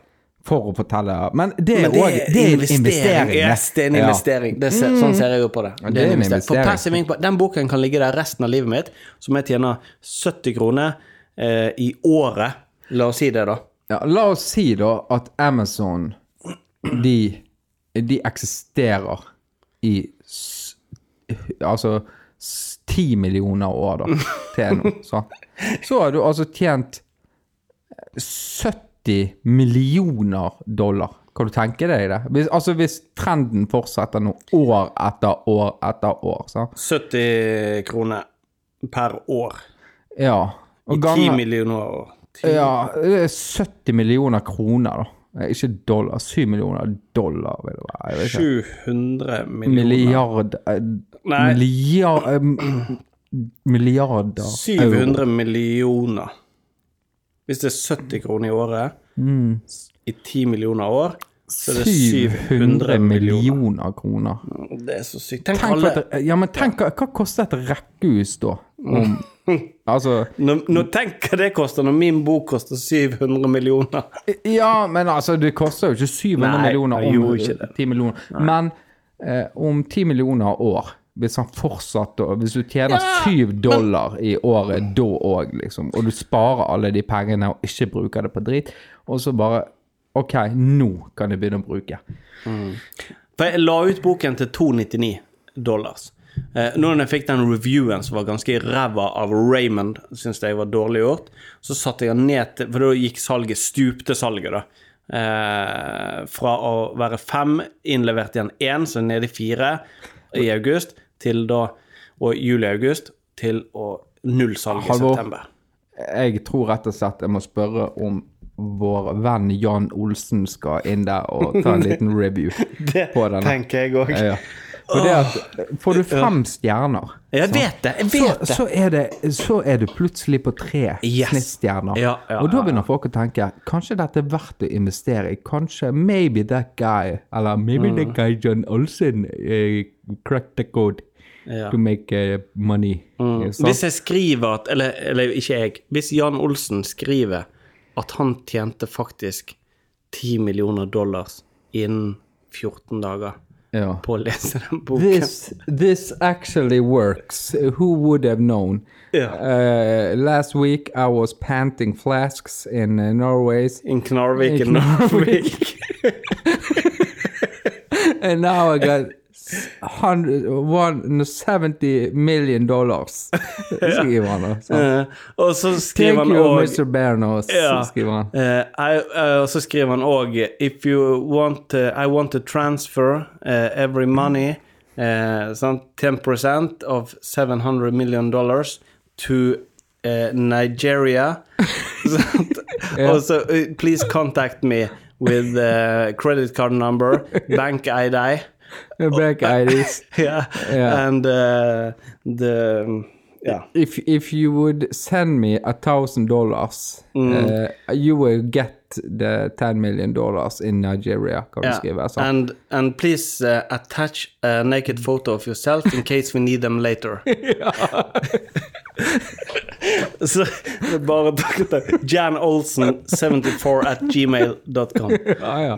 For å fortelle Men det er òg en investering. Yes, det er en Ja. investering. Det ser, Sånn ser jeg jo på det. det er en investering. For passive income, Den boken kan ligge der resten av livet mitt, som jeg tjener 70 kroner eh, i året. La oss si det, da. Ja, la oss si da at Amazon de, de eksisterer i s, altså s- 10 millioner år da, til nå. Så. så har du altså tjent 70 millioner dollar. Kan du tenke deg det? Hvis, altså hvis trenden fortsetter nå år etter år etter år. Så. 70 kroner per år. Ja. I Og 10 ganger, millioner år. 10. ja, det er 70 millioner kroner, da. Eh, Ikke dollar. 7 millioner dollar, vil det være. Jeg vet ikke. 700 millioner. Milliard eh, Nei. Milliard, eh, milliarder 700 millioner. Hvis det er 70 kroner i året, Mm. i 10 millioner år, så er det 700 700 millioner. millioner kroner. Det er så sykt. Tenk Tenk alle at, ja, men tenk, hva hva koster et rekkehus da? Om, *laughs* altså nå, nå Tenk hva det koster når min bok koster 700 millioner. Ja, men altså, det koster jo ikke 700 Nei, millioner om gjorde ikke det. 10 millioner. Men eh, om 10 millioner år, hvis han fortsatte Hvis du tjener 7 dollar i året da òg, liksom, og du sparer alle de pengene og ikke bruker det på drit, og så bare OK, nå kan jeg begynne å bruke. For jeg la ut boken til 299 dollars. Eh, når jeg fikk den reviewen som var ganske ræva av Raymond, syntes jeg var dårlig gjort, så satte jeg den ned til For da gikk salget, stupte salget, da. Eh, fra å være fem, innlevert igjen én, så nede i fire i august, til da Og juli-august, til å nullsalg i Halvor. september. Jeg tror rett og slett jeg må spørre om vår venn Jan Olsen skal inn der og ta en liten *laughs* review Det på denne. tenker jeg òg. Ja. For det at Får du fem stjerner, Jeg vet det! Jeg vet det! så, er det, så er du plutselig på tre Yes. snittstjerner. Ja, ja, og da begynner folk å tenke kanskje dette er verdt å investere i. Kanskje maybe that guy, eller maybe that guy John Olsen uh, cracked the code Ja. to make uh, money. Mm. Hvis jeg skriver at Eller, eller ikke jeg. Hvis Jan Olsen skriver at han tjente faktisk 10 millioner dollars innen 14 dager ja. på å lese den boken This, this actually works. Who would have known? Ja. Uh, last week I was panting flasks in uh, Norway. In Knarvik In i Narvik. *laughs* And now I got hundred, one, 70 million dollars, *laughs* skriver han Og Så. Eh, og så skriver Thank han you, òg Mr. Bernos, Ja. skriver han. Eh, I, eh, og så skriver han òg If you want eh, I want to transfer uh, every money sånn 10% of 700 million dollars to Nigeria. *laughs* Sant? Og så Please contact me with credit card number, bank ID. Back IDs. *laughs* yeah, Yeah. and uh, the yeah. If, if you would send me a thousand dollars, uh, you will get the ten million dollars in Nigeria, kan du Yeah. skrive. Så. And and please uh, attach a naked photo of yourself in case we need them later. *laughs* *laughs* Så det er bare Jan Olsen 74 at gmail.com. Ja, ja.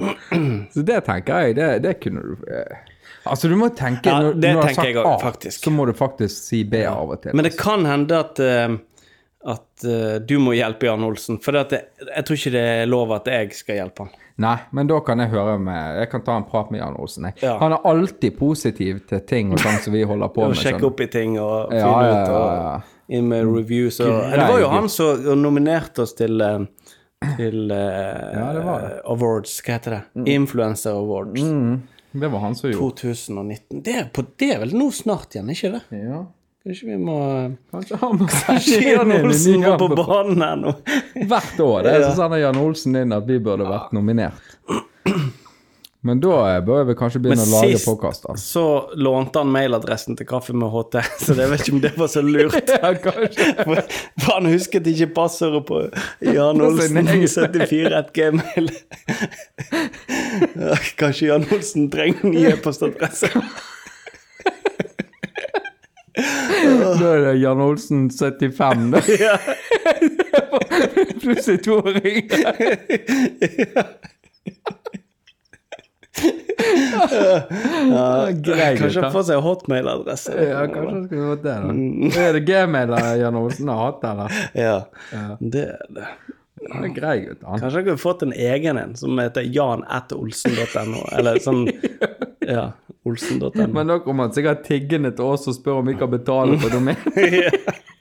Så det tenker jeg, det, det kunne du eh, Altså, du må tenke Ja, når, det når du har sagt jeg A, faktisk. så må du faktisk si B av og til. Men det kan hende at uh, at uh, du må hjelpe Jan Olsen. For det, jeg tror ikke det er lov at jeg skal hjelpe han. Nei, men da kan jeg høre med Jeg kan ta en prat med Jan Olsen. Jeg. Ja. Han er alltid positiv til ting og sånn som vi holder på *laughs* Og med. sjekke sånn. opp i ting og finne Ja, ut og inn med reviews og Grei Det var jo han som nominerte oss til eh, til uh, Ja, det det. Mm. awards. Hva heter det? Influencer Awards. Det var han som gjorde 2019. Det er, på, det er vel nå snart igjen, ikke det? ja. Kanskje vi må Kanskje han må Kanskje Jan Olsen må på banen her nå? Hvert år det, er sånn at Jan Olsen inn at vi burde vært nominert. Men da eh, bør vi kanskje begynne Men å lage sist- podkaster. Så lånte han mailadressen til Kaffe med HT, *laughs* så jeg vet ikke om det var så lurt. *laughs* Ja, kanskje. For for han husket ikke passordet på Jan Olsen 74 et gmail. Ja, Kanskje Jan Olsen trenger ny e-postadresse. Da er det Jan Olsen 75, *laughs* da. Plutselig to ringer. Ja, Kanskje få seg hotmail-adresse. Ja, kanskje skulle fått det, da. Er det gmail Jan Olsen har hatt, eller? Ja, det er det. Han er grei gutt, han. Kanskje han kunne fått en egen en som heter jan.olsen.no, eller sånn *laughs* Ja, olsen.no. Men da kommer han sikkert tiggende til oss og spør om vi kan betale for domen. *laughs* *laughs*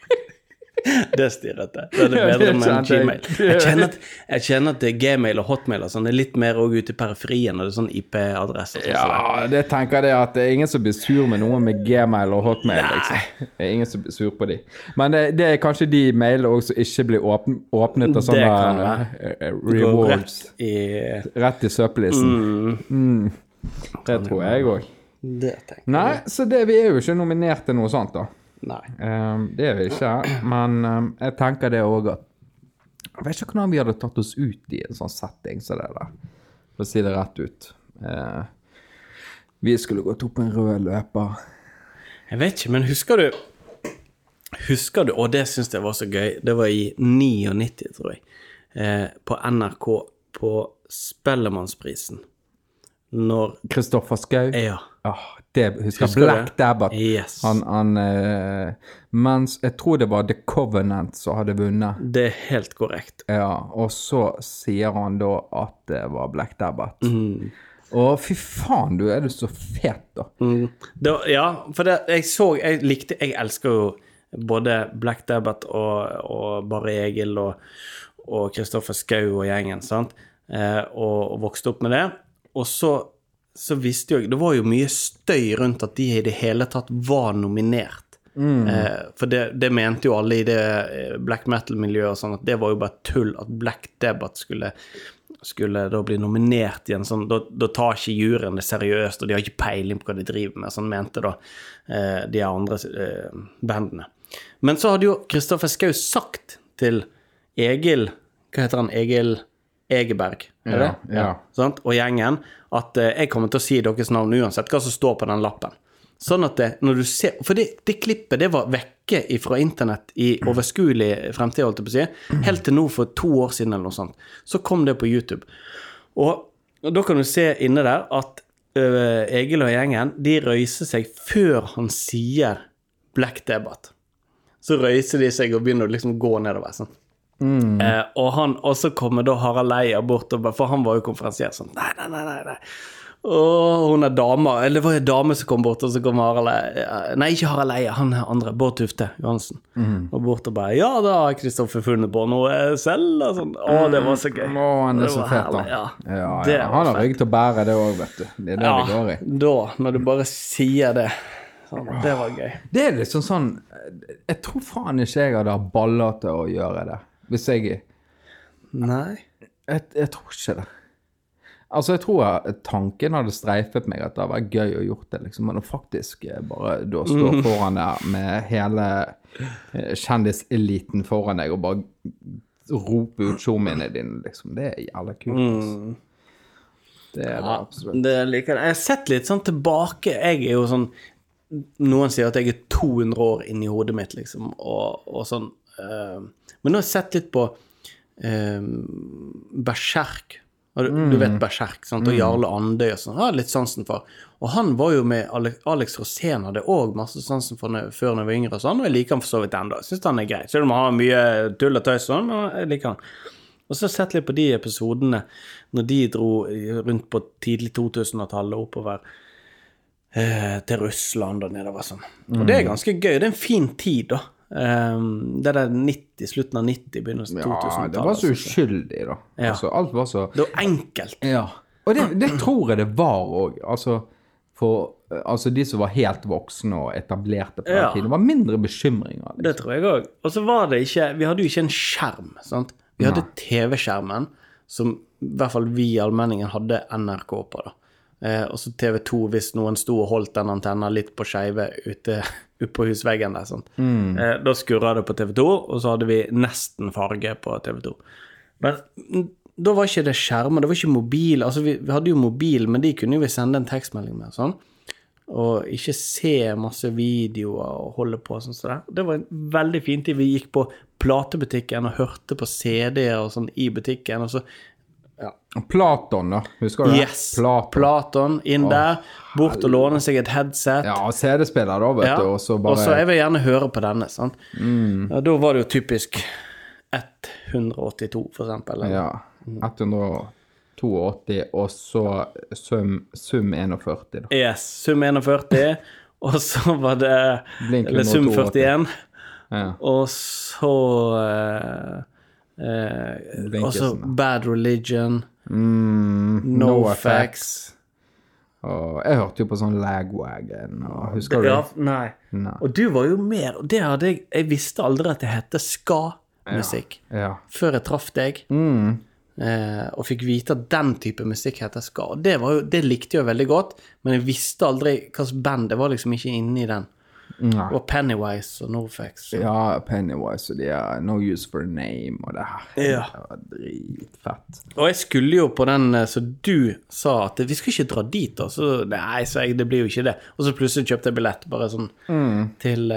*laughs* Det er styrete. Det er det bedre med en. Gmail. Jeg kjenner, at, jeg kjenner at det er Gmail og Hotmail og sånn er litt mer også ute i periferien, og det er sånn IP-adresser. sånn, Ja, det tenker jeg det at det er ingen som blir sur med noe med Gmail og Hotmail, liksom. Det er ingen som blir sur på de. Men det, det er kanskje de mailene også som ikke blir åpn, åpnet av Det sånne eh, rewards. rett i Rett i søppellisten. Mm. Det tror jeg òg. Nei, så det, vi er jo ikke nominert til noe sånt, da. Nei. Um, det er vi ikke. Men um, jeg tenker det òg at Jeg vet ikke hvordan vi hadde tatt oss ut i en sånn setting som det der. For å si det rett ut. Uh, vi skulle gått opp en rød løper. Jeg vet ikke, men husker du Husker du, og det syns jeg var så gøy, det var i 99, tror jeg, eh, på NRK på Spellemannsprisen. Når Kristoffer Schou. Ja. Ah, det husker. Husker Black? Dabbat. Yes. Han, han eh, Mens jeg tror det var The Covenant som hadde vunnet. Det er helt korrekt. Ja, og så sier han da at det var Black Dabbat. Mm. Og fy faen, du er du så fet, da. Mm. da ja, for det, jeg så Jeg likte Jeg elsker jo både Black Dabbat og, og Bare Egil og og Kristoffer Schou og gjengen, sant, eh, og, og vokste opp med det. Og så, så visste jo jeg Det var jo mye støy rundt at de i det hele tatt var nominert. Eh, for det, det mente jo alle i det eh, black metal-miljøet og sånn at det var jo bare tull at Black Dabbat skulle skulle da bli nominert i en sånn Da, da tar ikke juryen det seriøst, og de har ikke peiling på hva de driver med. Sånn mente da eh, de andre eh, bandene. Men så hadde jo Kristoffer Schou sagt til Egil Hva heter han? Egil Egeberg? Er det? Ja, ja. Og gjengen at eh, jeg kommer til å si deres navn uansett hva som står på den lappen. Sånn at det, når du ser For det, det klippet det var vekke fra internett i overskuelig fremtid, holdt jeg på å si, helt til nå for to år siden eller noe sånt. Så kom det på YouTube. Og, og da kan du se inne der at uh, Egil og gjengen de røyser seg før han sier Black Debate. Så røyser de seg og begynner å liksom gå nedover. sånn. Eh, og, han, og så kommer da Harald Eia bort, og, bare- for han var jo konferansier sånn Nei, nei, nei. nei, nei. Og hun er dama, eller det var en dame som kom bort, og så kom Harald Eia Nei, ikke Harald Eia, han er andre. Bård Tufte Johansen. Og bort og bare Ja, da har Kristoffer funnet på noe selv, og sånn. Å, det var så gøy. Å, han er så fet, da. Ja. Ja, Ja, Han har rygg til å bære det òg, vet du. Det er det det går i. Da, når du bare sier det. Sånn, det var gøy. Det er liksom sånn Jeg tror faen ikke jeg hadde hatt baller til å gjøre det. Hvis jeg Nei. Jeg, jeg tror ikke det. Altså, jeg tror jeg, tanken hadde streifet meg at det hadde vært gøy å gjort det, liksom. Men å faktisk eh, bare da stå Mm. foran der med hele eh, kjendiseliten foran deg og bare rope ut showminnene dine, liksom. Det er jævla kult. Altså. Det er det absolutt. Ja, det liker jeg. Jeg har sett litt sånn tilbake. Jeg er jo sånn Noen sier at jeg er 200 år inni hodet mitt, liksom, og, og sånn. Eh, men nå har jeg sett litt på uh, Berserk. Du, du, du vet Berserk, sant? og Jarle Andøy og sånn. Har litt sansen for. Og han var jo med Alex, Alex Rosén, hadde òg masse sansen for når, før han var yngre, og sånn, og jeg liker han for så vidt ennå. Syns han er grei. Selv om han har mye tull og tøys, sånn, men jeg liker han. Og så har jeg sett litt på de episodene når de dro rundt på tidlig 2000-tallet oppover eh, til Russland og nedover sånn. Og det er ganske gøy. Det er en fin tid, da. Um, det er 90, slutten av 90, begynnelsen av 2000-tallet. Ja, det var så uskyldig, da. Ja. Altså, alt var så Det var enkelt. Ja. Og det, det tror jeg det var òg. Altså, for altså, de som var helt voksne og etablerte på Ja. det var mindre bekymringer. Liksom. Det tror jeg òg. Og så var det ikke Vi hadde jo ikke en skjerm, sant. Vi hadde TV-skjermen, som i hvert fall vi i allmenningen hadde NRK på, da. Eh, og så TV2 hvis noen sto og holdt den antenna litt på skeive ute, på husveggen der. Sant? Eh, da skurra det på TV2, og så hadde vi nesten farge på TV2. Men mm, da var ikke det skjermer, det var ikke mobil. Altså, vi, vi hadde jo mobil, men de kunne jo vi sende en tekstmelding med. sånn og ikke se masse videoer og holde på sånn som det. Det var en veldig fin tid. Vi gikk på platebutikken og hørte på CD-er og sånn i butikken, og så Platon, da. Husker du det? Yes! Platon. Platon inn der, bort og låne seg et headset. Ja, CD-spiller, da, vet Ja, du. Og så bare Og så jeg vil gjerne høre på denne, sant. Mm. Ja, da var det jo typisk 182, for eksempel. eller? Ja. 182, og så sum, sum 41, da. Yes, sum 41, *laughs* og så var det Eller sum 41. Ja. Og så eh, eh, Blinken, Og så da. Bad Religion, Mm, No, Facts. Og jeg hørte jo på sånn Lagwagon, og husker du? Ja, nei. Nei. Og du var jo mer Og det hadde jeg Jeg visste aldri at det hette ska-musikk Ja. før jeg traff deg. Mm. Eh, og fikk vite at den type musikk heter ska. Det, var jo, det likte jeg jo veldig godt, men jeg visste aldri hvilket band. Det var liksom ikke inne i den. Nei. Og Pennywise og Norfax. Ja, Pennywise og de er No Use for a Name og det her. Ja. Det var dritfett. Og jeg skulle jo på den eh, så du sa at vi skal ikke dra dit, da. Så nei, så jeg, det blir jo ikke det. Og så plutselig kjøpte jeg billett, bare sånn Mm. til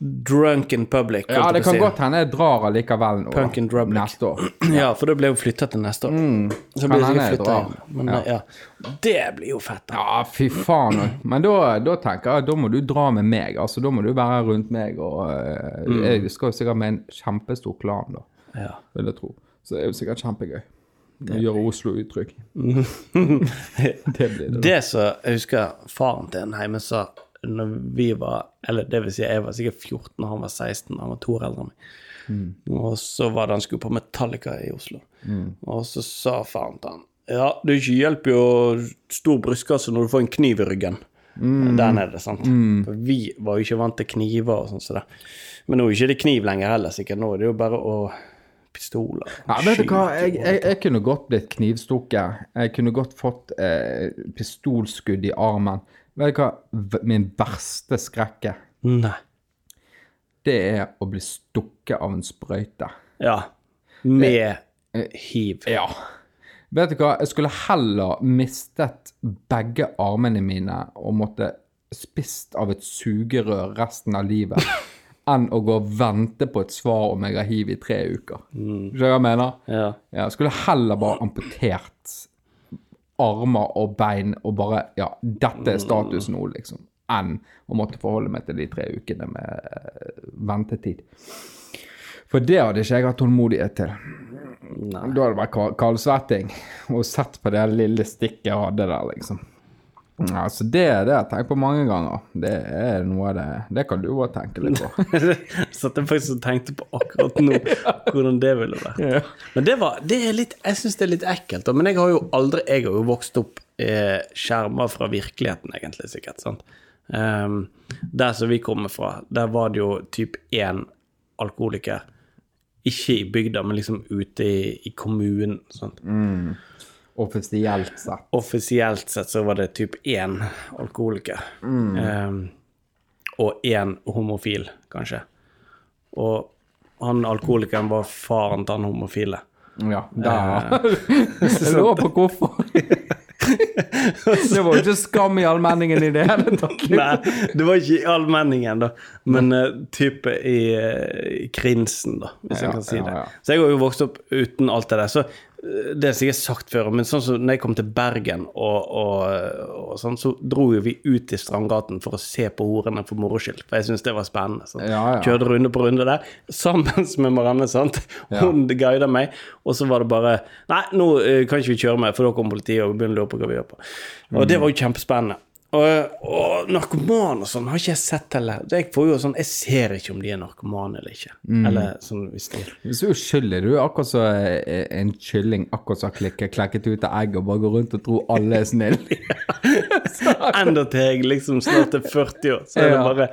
eh, Drunken Public. Ja, det kan si. godt hende jeg drar allikevel nå. Punk in Drublic. Neste år. *clears throat* Ja, for det ble jo flytta til neste år. Så Kan blir det sikkert flytta eh, ja. Det blir jo fett. da. Ja, fy faen. Men da, da tenker jeg da må du dra med meg. Altså, Da må du være rundt meg. Og eh, Mm. Jeg skal jo sikkert med en kjempestor klan, da, Ja. vil jeg tro. Så det er jo sikkert kjempegøy. Det gjøre Oslo utrygg. *laughs* *laughs* det blir det. da. Det som jeg husker faren til en hjemme sa når vi var Eller det vil si, jeg var sikkert 14 og han var 16. Han var to år eldre enn meg. Og så var det han skulle på Metallica i Oslo. Og så sa faren til han Ja, det hjelper jo stor brystkasse når du får en kniv i ryggen. Der nede, sant. For vi var jo ikke vant til kniver og sånn som det. Men nå er det ikke kniv lenger heller, sikkert. Nå er det jo bare å pistoler. Ja, vet du hva, jeg, jeg, jeg kunne godt blitt knivstukket. Jeg kunne godt fått eh, pistolskudd i armen. Vet du hva min verste skrekke Nei. det er å bli stukket av en sprøyte. Ja. Med hiv. Ja. Vet du hva, jeg skulle heller mistet begge armene mine og måtte spist av et sugerør resten av livet, *laughs* enn å gå og vente på et svar om jeg har hiv i tre uker. Skjønner du hva jeg mener? Ja. Ja, jeg skulle heller bare amputert armer og bein og bare Ja, dette er status nå, liksom. Enn å måtte forholde meg til de tre ukene med eh, ventetid. For det hadde ikke jeg hatt tålmodighet til. Da hadde det vært ka- kaldsvetting og sett på det lille stikket jeg hadde der, liksom. Ja, altså det, det har jeg tenkt på mange ganger. Det er noe av det Det kan du òg tenke litt på. *laughs* Satt jeg faktisk og tenkte på akkurat nå hvordan det ville vært. Men det, var, det er litt Jeg syns det er litt ekkelt. Men jeg har jo aldri Jeg har jo vokst opp eh, skjerma fra virkeligheten, egentlig, sikkert. sant? Um, der som vi kommer fra, der var det jo typ én alkoholiker. Ikke i bygda, men liksom ute i, i kommunen. Sant? Offisielt sett. Offisielt sett så var det typ én alkoholiker. Ehm, og én homofil, kanskje. Og han alkoholikeren var faren til han homofile. Ja, der. *laughs* Jeg lurer på hvorfor. Det var jo ikke skam i allmenningen i det hele tatt. *laughs* Nei, det var ikke i allmenningen, da, men uh, type i, eh, i krinsen, da, hvis Ja, jeg kan si ja, det. Så jeg har jo vokst opp uten alt det der. Så det har sikkert sagt før, men sånn som når jeg kom til Bergen, og, og, og sånn, så dro jo vi ut i Strandgaten for å se på horene for moro skyld, for jeg syntes det var spennende. Sånn. Ja, ja. Kjørte runde på runde der, sammen med Marianne, sant. Hun guida meg, og så var det bare Nei, nå eh, kan ikke vi kjøre mer, for da kommer politiet og begynner å lure på hva vi gjør på. Og det var jo kjempespennende. Og, og narkoman og sånn har ikke jeg sett heller. Jeg får jo sånn, jeg ser ikke om de er narkomane eller ikke. Eller sånn hvis de Så uskyldig. Du er akkurat så eh, en kylling akkurat så har klekket ut av egg og bare går rundt og tror alle er snille. *laughs* Enda til jeg liksom snart er 40 år, så er det bare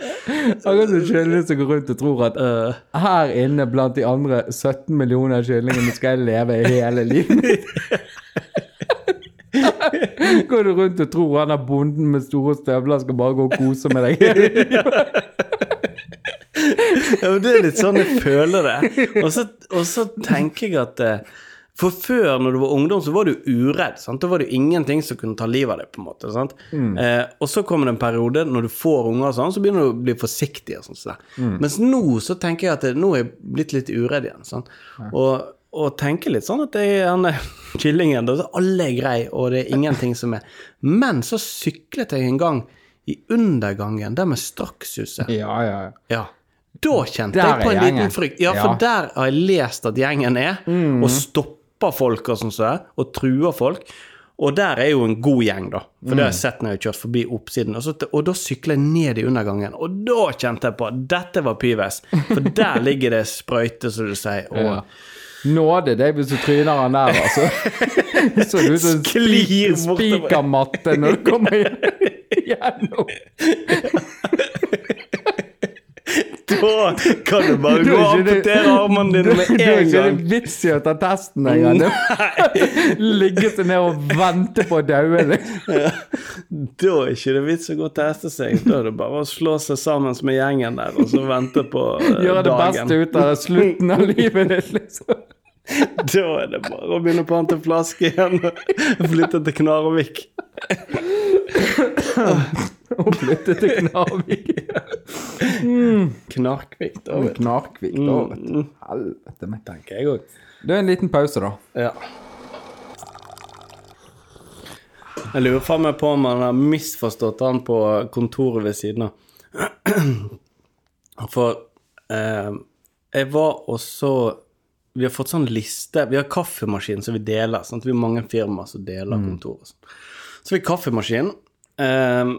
Akkurat som kylling som går rundt og tror at uh, her inne blant de andre 17 millioner kyllingene skal jeg leve hele livet mitt. *laughs* *laughs* Går du rundt og tror han er bonden med store støvler skal bare gå og kose med deg? *laughs* Ja, men det er litt sånn jeg føler det. Og så, og så tenker jeg at eh, For før, når du var ungdom, så var du uredd. Sant? Da var det ingenting som kunne ta livet av deg. på en måte, sant? Eh, og så kommer det en periode, når du får unger, og sånn, så begynner du å bli forsiktig. og sånn. Så mm. Mens nå så tenker jeg at det, nå er jeg blitt litt uredd igjen. Sant? Og, og tenker litt sånn at det er *laughs* er kyllingen, alle er grei, og det er ingenting som er Men så syklet jeg en gang i undergangen, der med Strakshuset. Ja, ja, ja. Da kjente Der jeg på en gjengen. liten frykt. Ja, for Ja. der har jeg lest at gjengen er, og stopper folk og sånn så, og truer folk. Og der er jo en god gjeng, da. For det har jeg sett når jeg har kjørt forbi oppsiden. Og, så, og da sykler jeg ned i undergangen, og da kjente jeg på at dette var Pyves. For der ligger det sprøyte, som du sier. Og *laughs* Ja. Nåde deg hvis du tryner han der, altså. *laughs* Så du som Sklir spikermatte når du kommer *laughs* gjennom. da kan du bare gå og er amputere armene dine med en gang. Da er ikke det vits i å ta testen engang. Det- *laughs* Ligge seg ned og vente på å daue. Ja. Da er ikke det vits å gå og teste seg. Da er det bare å slå seg sammen med gjengen der og så vente på dagen. Gjøre det beste ut av slutten av livet ditt, liksom. *laughs* Da er det bare å begynne å pante flaske igjen og flytte til Knarvik. Og flytte til Knarvik. Knarkvik, da, vet du. Knarkvik, da, vet du. Helvete meg. Tenker jeg òg. Det er en liten pause, da. Ja. Jeg lurer faen meg på om han har misforstått han på kontoret ved siden av. *clears throat* For eh, jeg var også Vi har fått sånn liste Vi har kaffemaskin som vi deler. Sant? Vi har mange firmaer som deler kontoret. og sånn. Så vi har kaffemaskin. Um,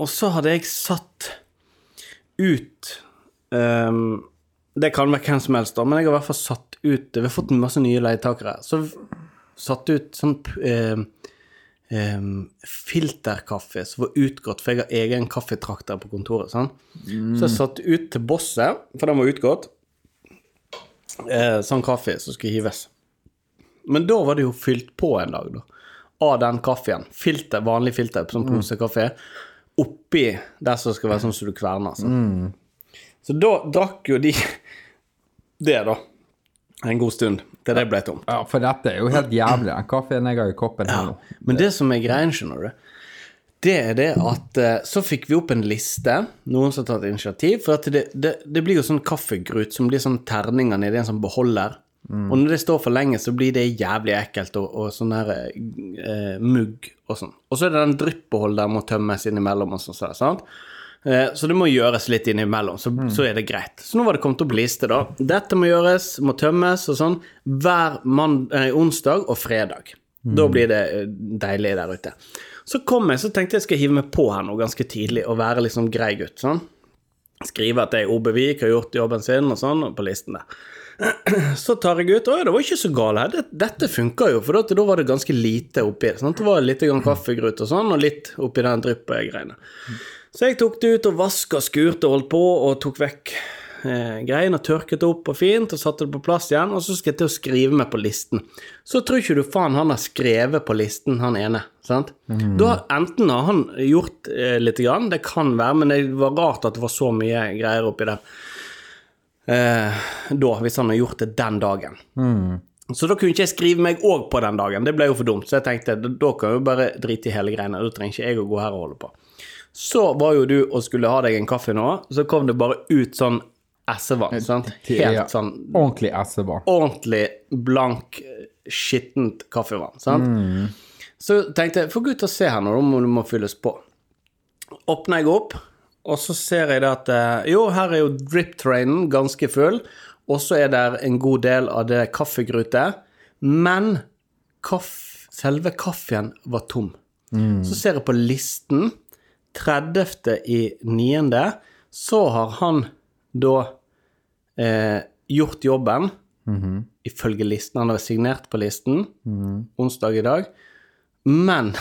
og så hadde jeg satt ut um, Det kan være hvem som helst, da, men jeg har i hvert fall satt ut Vi har fått masse nye leietakere. Så satt ut sånn um, filterkaffe som var utgått, for jeg har egen kaffetrakter på kontoret. Sånn. Så jeg satte ut til bosset, for den var utgått, eh, sånn kaffe som skulle hives. Men da var det jo fylt på en dag, da, av den kaffen. Filter, vanlig filter, sånn posekaffe, oppi der som skal være sånn som du kverner. Sånn. Så da drakk jo de *laughs* det, da, en god stund, til det ble tomt. Ja, for dette er jo helt jævlig, den kaffen jeg har i koppen her nå. Men det som er greia, skjønner du, det er det at eh, så fikk vi opp en liste, noen som har tatt initiativ, for at det, det, det blir jo sånn kaffegrut som blir sånn terninger nedi en sånn beholder. Og når det står for lenge, så blir det jævlig ekkelt, og, og sånn her eh, mugg og sånn. Og så er det den dryppbeholderen må tømmes innimellom og sånn, sant? Eh, Så det må gjøres litt innimellom, så, så er det greit. Så nå var det kommet opp liste, da. Dette må gjøres, må tømmes og sånn hver mand eh, onsdag og fredag. Da blir det eh, deilig der ute. Så kom jeg, så tenkte jeg skal hive meg på her nå ganske tidlig og være liksom grei gutt. sånn. Skrive at jeg Obevik har gjort jobben sin og sånn, og på listen der. *clears throat* Så tar jeg ut Å ja, det var ikke så galt her. Dette funka jo, for da, var det ganske lite oppi. Sant? Det var litt kaffegrut og sånn, og litt oppi den dryppgreiene. Så jeg tok det ut og vaska, skurte og holdt på, og tok vekk eh, og tørket det opp og fint, og satte det på plass igjen, og så skal jeg til å skrive meg på listen. Så tror ikke du faen han har skrevet på listen, han ene, sant? Da enten har han gjort eh, litt grann, det kan være, men det var rart at det var så mye greier oppi det Eh, da, hvis han har gjort det den dagen. Så da kunne ikke jeg skrive meg òg på den dagen, det ble jo for dumt. Så jeg tenkte da kan jo bare drite i hele greiene, da trenger ikke jeg å gå her og holde på. Så var jo du og skulle ha deg en kaffe nå, så kom det bare ut sånn essevann. Sant? Ja. Helt sånn Ordentlig essevann. ordentlig blank, skittent kaffevann. Sant? Så tenkte jeg, få gå ut og se her nå, om det må fylles på. Åpner jeg opp, og så ser jeg det at eh, jo, her er jo drip-trainen ganske full, og så er det en god del av det kaffegrute, men kaff, selve kaffen var tom. Så ser jeg på listen, 30. i 9., så har han da eh, gjort jobben, ifølge listen. Han har signert på listen onsdag i dag. Men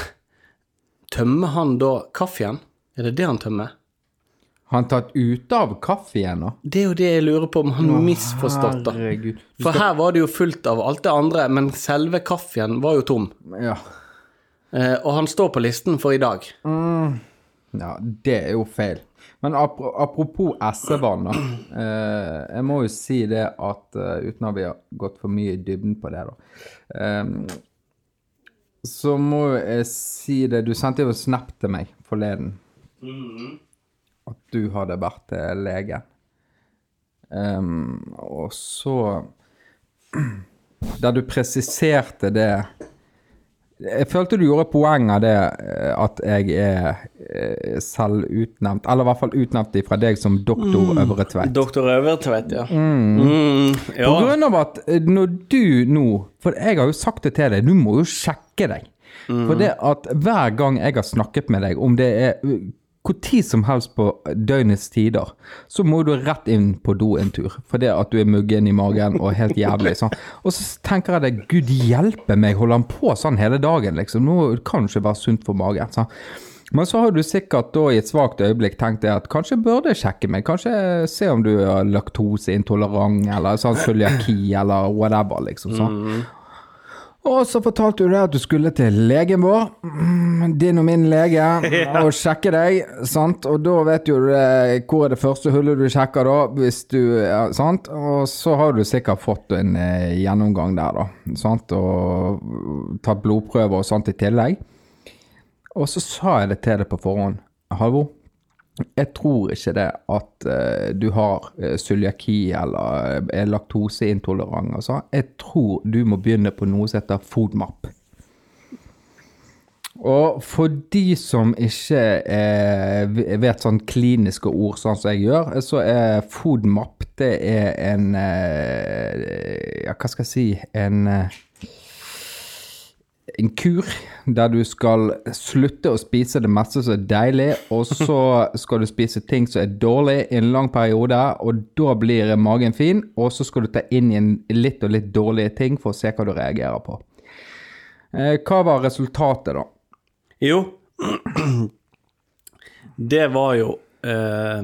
tømmer han da kaffen? Er det det han tømmer? Har han tatt ut av kaffe igjen, da? Det er jo det jeg lurer på om han har misforstått, da. Herregud. For her var det jo fullt av alt det andre, men selve kaffen var jo tom. Ja. Eh, og han står på listen for i dag. ja, det er jo feil. Men apropos essevann, da. Eh, jeg må jo si det at eh, uten at vi har gått for mye i dybden på det, da. Ehm, så må jeg si det Du sendte jo snap til meg forleden. At du hadde vært til legen. Ehm, og så *clears throat* Der du presiserte det Jeg følte du gjorde poeng av det eh, at jeg er eh, selvutnevnt, eller i hvert fall utnevnt fra deg som doktor Øvre Tveit. Doktor Øvertveit, ja. Mm, På ja. grunn av at eh, når du nå For jeg har jo sagt det til deg, du må jo sjekke deg. For det at hver gang jeg har snakket med deg, om det er hvor tid som helst på døgnets tider, så må du rett inn på do en tur. For det at du er muggen i magen og helt jævlig. Sånn. Og så tenker jeg det, gud hjelpe meg, holder han på sånn hele dagen, liksom? Nå kan det ikke være sunt for magen. Sånn. Men så har du sikkert da i et svakt øyeblikk tenkt deg at kanskje burde jeg sjekke meg. Kanskje se om du er laktoseintolerant eller sånn cøliaki eller whatever, liksom. sånn. Og så fortalte du deg at du skulle til legen vår, mm, din og min lege, *laughs* og sjekke deg, sant. Og da vet jo du eh, hvor er det første hullet du sjekker, da, hvis du ja, Sant. Og så har du sikkert fått en eh, gjennomgang der, da. Sant. Og tatt blodprøver og sånt i tillegg. Og så sa jeg det til deg på forhånd. Halvor, jeg tror ikke det at uh, du har uh, cøliaki eller er laktoseintolerant. Altså. Jeg tror du må begynne på noe som heter FODMAP. Og for de som ikke eh, vet sånn kliniske ord sånn som jeg gjør, så er FODMAP det er en eh, Ja, hva skal jeg si En eh, en kur der du skal slutte å spise det meste som er deilig, og så *laughs* skal du spise ting som er dårlig i en lang periode, og da blir magen fin, og så skal du ta inn igjen litt og litt dårlige ting for å se hva du reagerer på. Eh, hva var resultatet, da? Jo, *clears throat* det var jo eh,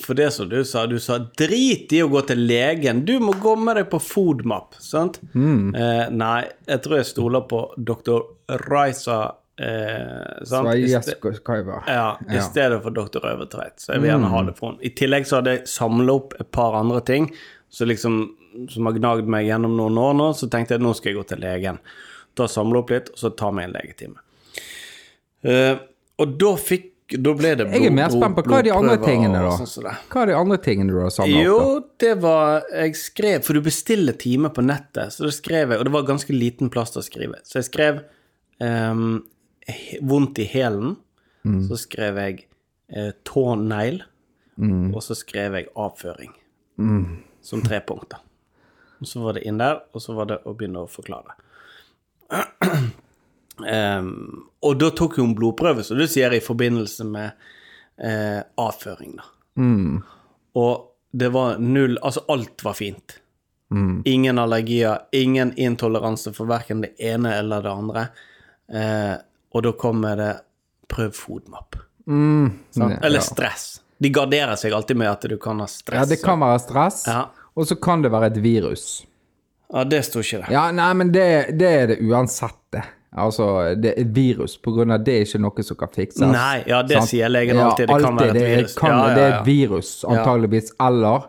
For det som du sa, du sa drit i å gå til legen, du må gå med deg på FODMAP, sant? Eh, nei, jeg tror jeg stoler på dr. Raisa eh, sant? I Svajeskaiva. Ja, i Ja. stedet for Dr. Øvertveit. Så jeg vil gjerne ha det for henne. I tillegg så hadde jeg samla opp et par andre ting så liksom, som har gnagd meg gjennom noen år nå. Så tenkte jeg nå skal jeg gå til legen. Da samle opp litt, og så ta meg en legetime. Eh, og da fikk Da ble det blod, Jeg er mer spent på hva er de andre tingene, da? sånn. Hva er de andre tingene du har samla Jo, det var Jeg skrev For du bestiller time på nettet, så da skrev jeg Og det var ganske liten plass til å skrive. Så jeg skrev um, vondt i hælen. Så skrev jeg eh, tånegl. Og så skrev jeg avføring. Som tre punkter. Og så var det inn der, og så var det å begynne å forklare. Ehm, og da tok hun blodprøve, som du sier, i forbindelse med eh, avføring, da. Og det var null Altså, alt var fint. Ingen allergier, ingen intoleranse for verken det ene eller det andre. Eh, og da kommer det prøv FODMAP. Sant? Eller stress. De garderer seg alltid med at du kan ha stress. Ja, det kan være stress, Ja. og så kan det være et virus. Ja, det sto ikke der. Ja, nei, men det, det er det uansett, det. Altså, det er virus, på grunn av det er ikke noe som kan fikses. Nei, ja, det sant? sier legen alltid. Det kan være et virus. Kan, Ja, ja, Det er et virus, antageligvis. Eller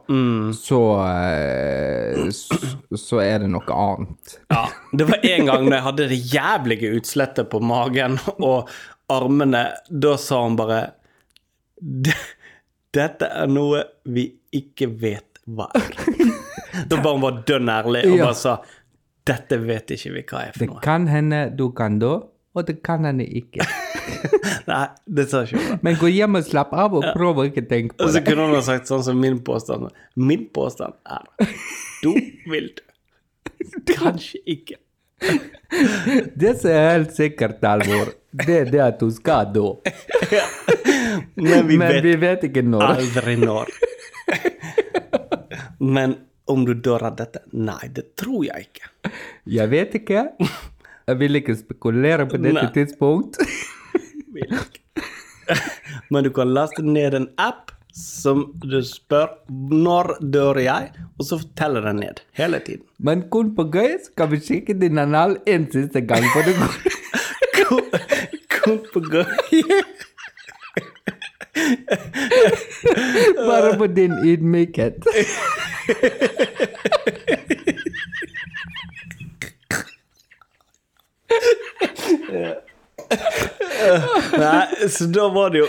så, eh, så Så er det noe annet. Ja, det var en gang når jeg hadde det jævlige utslettet på magen og armene, da sa hun bare Dette er noe vi ikke vet hva er. *laughs* Da bare hun var dønn ærlig og bare sa Dette vet ikke vi hva er for noe. Det kan hende du kan da, og det kan hende ikke. *laughs* Nei, det sa ikke hun. Men gå hjem og slapp av, og prøv å ikke tenke på det. Og så kunne hun ha sagt sånn som min påstand. Min påstand er Du vil dø. Kanskje ikke. *laughs* Det som er helt sikkert, Alvor, det er det at du skal da. *laughs* Men vi Men vet vi vet ikke når. aldri når. Men om du dør av dette? Nei, det tror jeg ikke. Jeg vet ikke. Jeg vil ikke spekulere på dette Nei. tidspunkt. Men du kan laste *laughs* ned en *laughs* app som du spør når dør jeg, og så teller den ned hele tiden. Men kun på gøy skal vi kikke din anal en siste gang. For det går. Kom på gøy. Bare på din ydmykhet. *laughs* yeah. *laughs* Nei, så da var det jo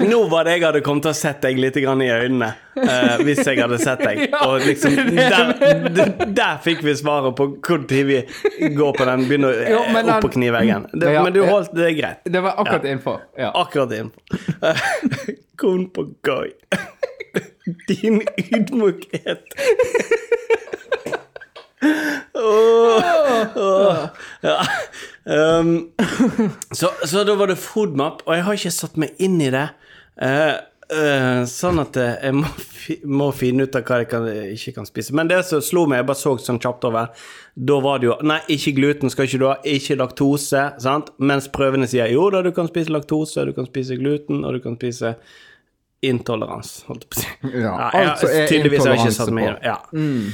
Nå var det jeg hadde kommet til å sett deg litt grann i øynene. Uh, hvis jeg hadde sett deg. *laughs* Og liksom der, der, fikk vi svaret på tid vi går på den, begynner Jo, eh, men opp på kniveggen. Det, men du holdt det er greit. Det var akkurat innenfor. Ja. Akkurat innenfor. *laughs* Kon på gøy. Din ydmykhet. Ja. Um, så, så da var det FODMAP, og jeg har ikke satt meg inn i det. Uh, sånn at eh, jeg må, fi, må finne ut av hva jeg kan, ikke kan spise. Men det som slo meg, jeg bare så sånn kjapt over, da var det jo Nei, ikke gluten skal ikke du ha, ikke laktose, sant? Mens prøvene sier jo da, du kan spise laktose, du kan spise gluten, og du kan spise intolerans, holdt jeg på å si. Ja, ja, jeg- altså er tydeligvis har jeg ikke satt meg i på. det. Ja. Eh,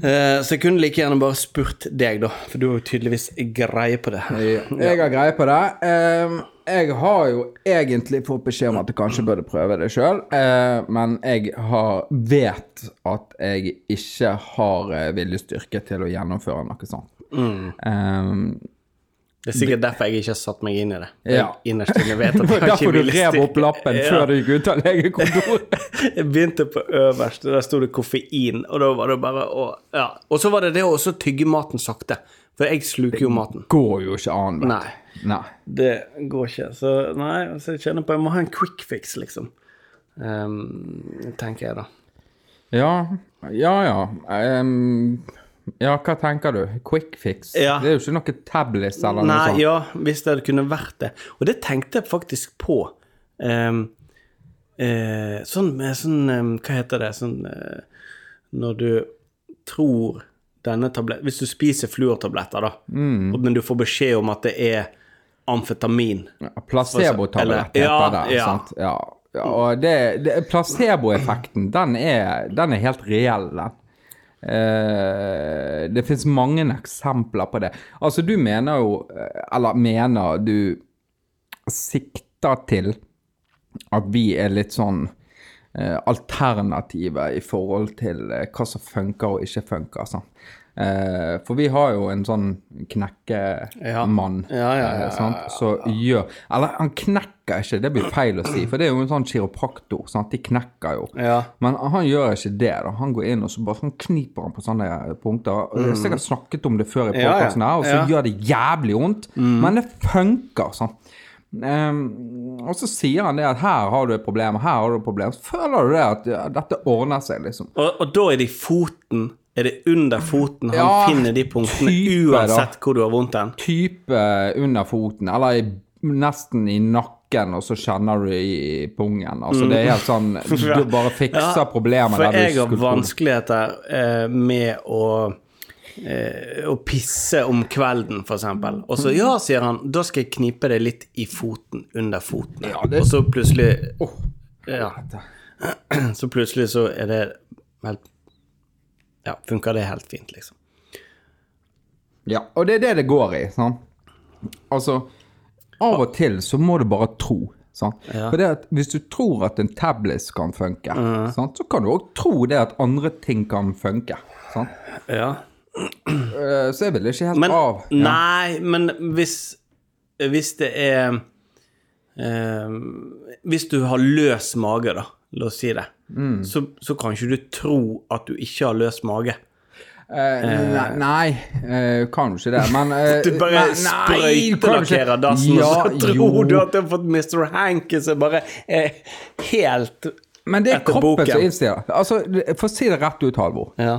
så jeg kunne like gjerne bare spurt deg, da, for du har jo tydeligvis greie på det. Jeg har greie på det. Jeg har jo egentlig fått beskjed om at jeg kanskje burde prøve det sjøl, men jeg har, vet at jeg ikke har eh, viljestyrke til å gjennomføre noe sånt. Mm. Det er sikkert derfor jeg ikke har satt meg inn i det. Jeg Ja. innerst inne vet at jeg *laughs* ikke derfor du rev opp lappen Ja. før du gikk ut av legekontoret. *laughs* Jeg begynte på øverst, og der sto det koffein, og da var det bare å Ja. Og så var det det å også tygge maten sakte, for jeg sluker jo maten. Det Går jo ikke an. vet. Nei. Nei. Det går ikke. Så nei, så jeg kjenner på jeg må ha en quick fix, liksom. Um, tenker jeg, da. Ja, ja, ja. Ehm, ja, hva tenker du? Quick fix? Ja. Det er jo ikke noe tablets eller noe Nei, sånt. ja, hvis det kunne vært det. Og det tenkte jeg faktisk på. Um, uh, sånn med sånn um, Hva heter det? Sånn uh, Når du tror denne tablett Hvis du spiser fluortabletter, da, Mm. men du får beskjed om at det er amfetamin ja, Placebotablett heter ja, det. ja. Sant? Ja. ja. Og det, det, placeboeffekten, den den er helt reell, den. Eh, det finnes mange eksempler på det. Altså, du mener jo eh, Eller mener du sikter til at vi er litt sånn eh, alternative i forhold til eh, hva som funker og ikke funker. Sånn. Eh, for vi har jo en sånn knekkemann Ja, ja, ja, eh, sant, som gjør Eller han knekker ikke, det blir feil å si, for det er jo en sånn kiropraktor. Sant? De knekker jo. Ja. Men han gjør ikke det. da. Han går inn og så bare sånn kniper han på sånne punkter. Og Jeg har sikkert snakket om det før i Mm. Ja, ja. podkasten, her, og så Ja. Mm. gjør det jævlig vondt. Men det funker. sånn. Um, og så sier han det at her har du et problem, her har du et problem. Så føler du det at ja, dette ordner seg, liksom. Og, og da er det i foten Er det under foten han Ja, finner de punktene, type, da. uansett hvor du har vondt hen? Type under foten, eller i, nesten i nakken, og så kjenner du i, pungen. Altså det er helt sånn *laughs* Du bare fikser problemet For der du jeg har vanskeligheter eh, med å eh, å pisse om kvelden, for eksempel. Og så, ja, sier han, da skal jeg knipe det litt i foten, under foten. Ja, det- Og så plutselig Ja. *clears throat* Så plutselig så er det helt Ja, funker det helt fint, liksom. Ja, og det er det det går i. sant? Altså, av og til så må du bare tro. Sant? Ja. For det at hvis du tror at en tablet kan funke, sant? så kan du òg tro det at andre ting kan funke. Sant? Ja. Eh, Så jeg vil ikke helt Men av. Ja. Nei, men hvis Hvis det er eh, Hvis du har løs mage, da, la oss si det, Mm. så, så kan ikke du tro at du ikke har løs mage. Uh, nei, nei uh, kan jo ikke det, men *laughs* eh, Du bare sprøytelakkerer dassen, ja, og så tror jo. du at du har fått Mr. Hanky som bare er helt Men det er etter kroppen boken. som innstiller. Altså, for å si det rett ut, Halvor. Ja.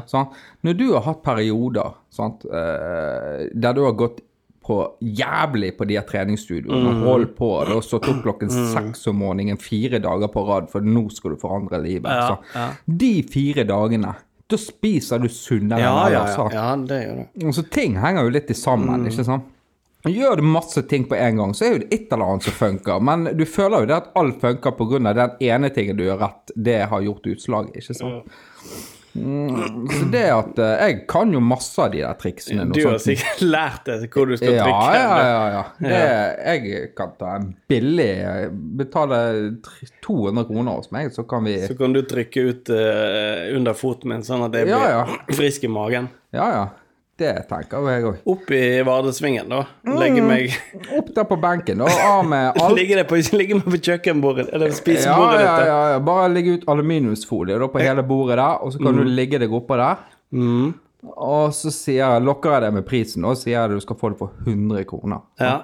Når du har hatt perioder sant, eh, der du har gått på jævlig på de her treningsstudioene Mm. holdt på, Det stått opp klokken seks om morgenen fire dager på rad, for nå skal du forandre livet. Ja, så. ja. De fire dagene, da spiser du sunnere Ja, enn ja, ellers. ja, ja, det gjør det. Så ting henger jo litt sammen, Mm. ikke sant? Gjør du masse ting på en gang, så er jo det et eller annet som funker. Men du føler jo det at alt funker pga. den ene tingen du gjør rett. Det har gjort utslag, ikke sant? Mm, så det at eh, Jeg kan jo masse av de der triksene. Du har sikkert *laughs* lært deg hvor du skal ja, trykke. ja, ja, ja. Det, jeg kan ta en billig Betale 200 kroner hos meg, så kan vi Så kan du trykke ut uh, under foten min, sånn at jeg blir Ja, *clears throat* frisk i magen. Ja, ja. Det tenker jeg òg. Opp i Vardesvingen, da. Legge meg Opp der på benken, og av med *laughs* alt. Ligge på, ligge meg på kjøkkenbordet, eller Ja, spisebordet ja, ditt. ja, ja. Bare legge ut aluminiumsfolie da, på hele bordet der, og så kan du ligge deg oppå der. Mm. Og så sier, lokker jeg deg med prisen, og sier jeg at du skal få det for 100 kroner. Ja.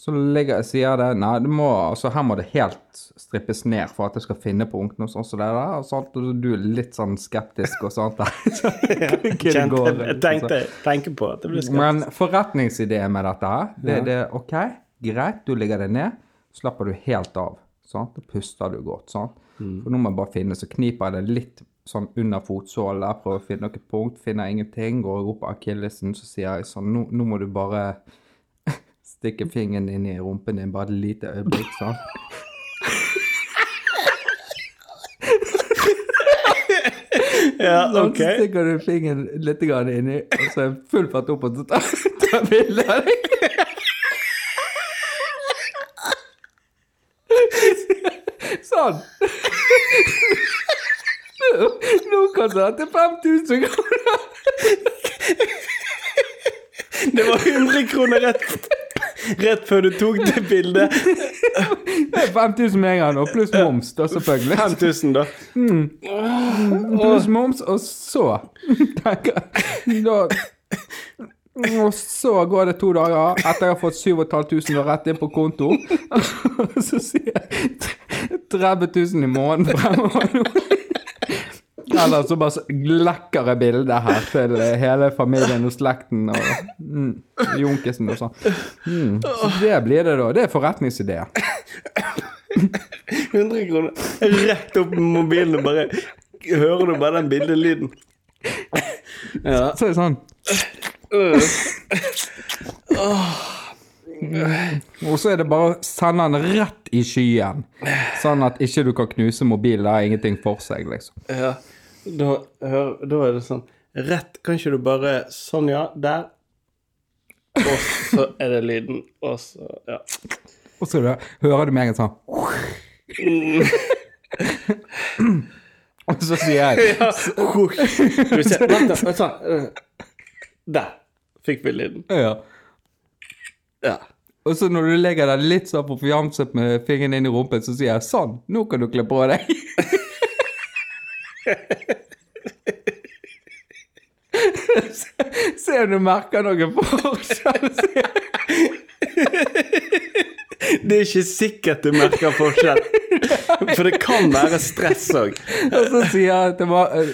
Så ligger, sier det Nei, det må, altså, her må det helt strippes ned for at jeg skal finne punkten og sånn som det der. Og, sånt, og du er litt sånn skeptisk og sånt. Så, *laughs* ja, Kjente, går, jeg liksom. tenkte, tenker på at det blir skeptisk. Men forretningsideen med dette her, det er det OK, greit, du ligger det ned, slapper du helt av. Sant? Da puster du godt. Sant? For nå må jeg bare finne, så kniper jeg det litt sånn under fotsålen prøver å finne noe punkt, finner ingenting, går opp på akillesen, så sier jeg sånn, nå, nå må du bare stikke fingeren inn i rumpen din bare et lite øyeblikk, sånn. *laughs* Ja, Så ok. stikker du fingeren litt inni, og så er full fart opp, og så tar tar bilde av deg. Sånn. Nå, nå kan du ha til 5000 kroner. Det var 100 kroner rett, *laughs* rett før du tok det bildet. *laughs* Det er 5000 med en gang, og pluss moms, da selvfølgelig. 5000, da. Pluss moms, og så *laughs* da, Og så går det to dager etter jeg har fått 7500 rett inn på konto. Og så sier jeg 30 000 i måneden fremover nå. Eller så bare lekker jeg bildet her til hele familien og slekten og mm, junkisen og sånn. Mm. Så det blir det, da. Det er forretningsideer. 100 kroner rett opp med mobilen og bare Hører du bare den bildelyden? Ja. Så er det sånn Og så er det bare å sende den rett i skyen. Sånn at ikke du kan knuse mobilen. Det har ingenting for seg, liksom. ja. Da, da er det sånn Rett Kan ikke du bare Sånn, ja. Der. Og så er det lyden. Og så Ja. Og så er hører du meg sånn *laughs* Og så sier jeg ja. Skal vi se. Vent, da. Sånn. Der fikk vi lyden. ja. Ja. Og så når du legger deg litt sånn på fjamset med fingeren inn i rumpen, så sier jeg sånn, nå kan du kle på deg. *laughs* *laughs* Se om du merker noe forskjell. Det er ikke sikkert du merker forskjell. For det kan være stress òg. Og så sier jeg at det var eh,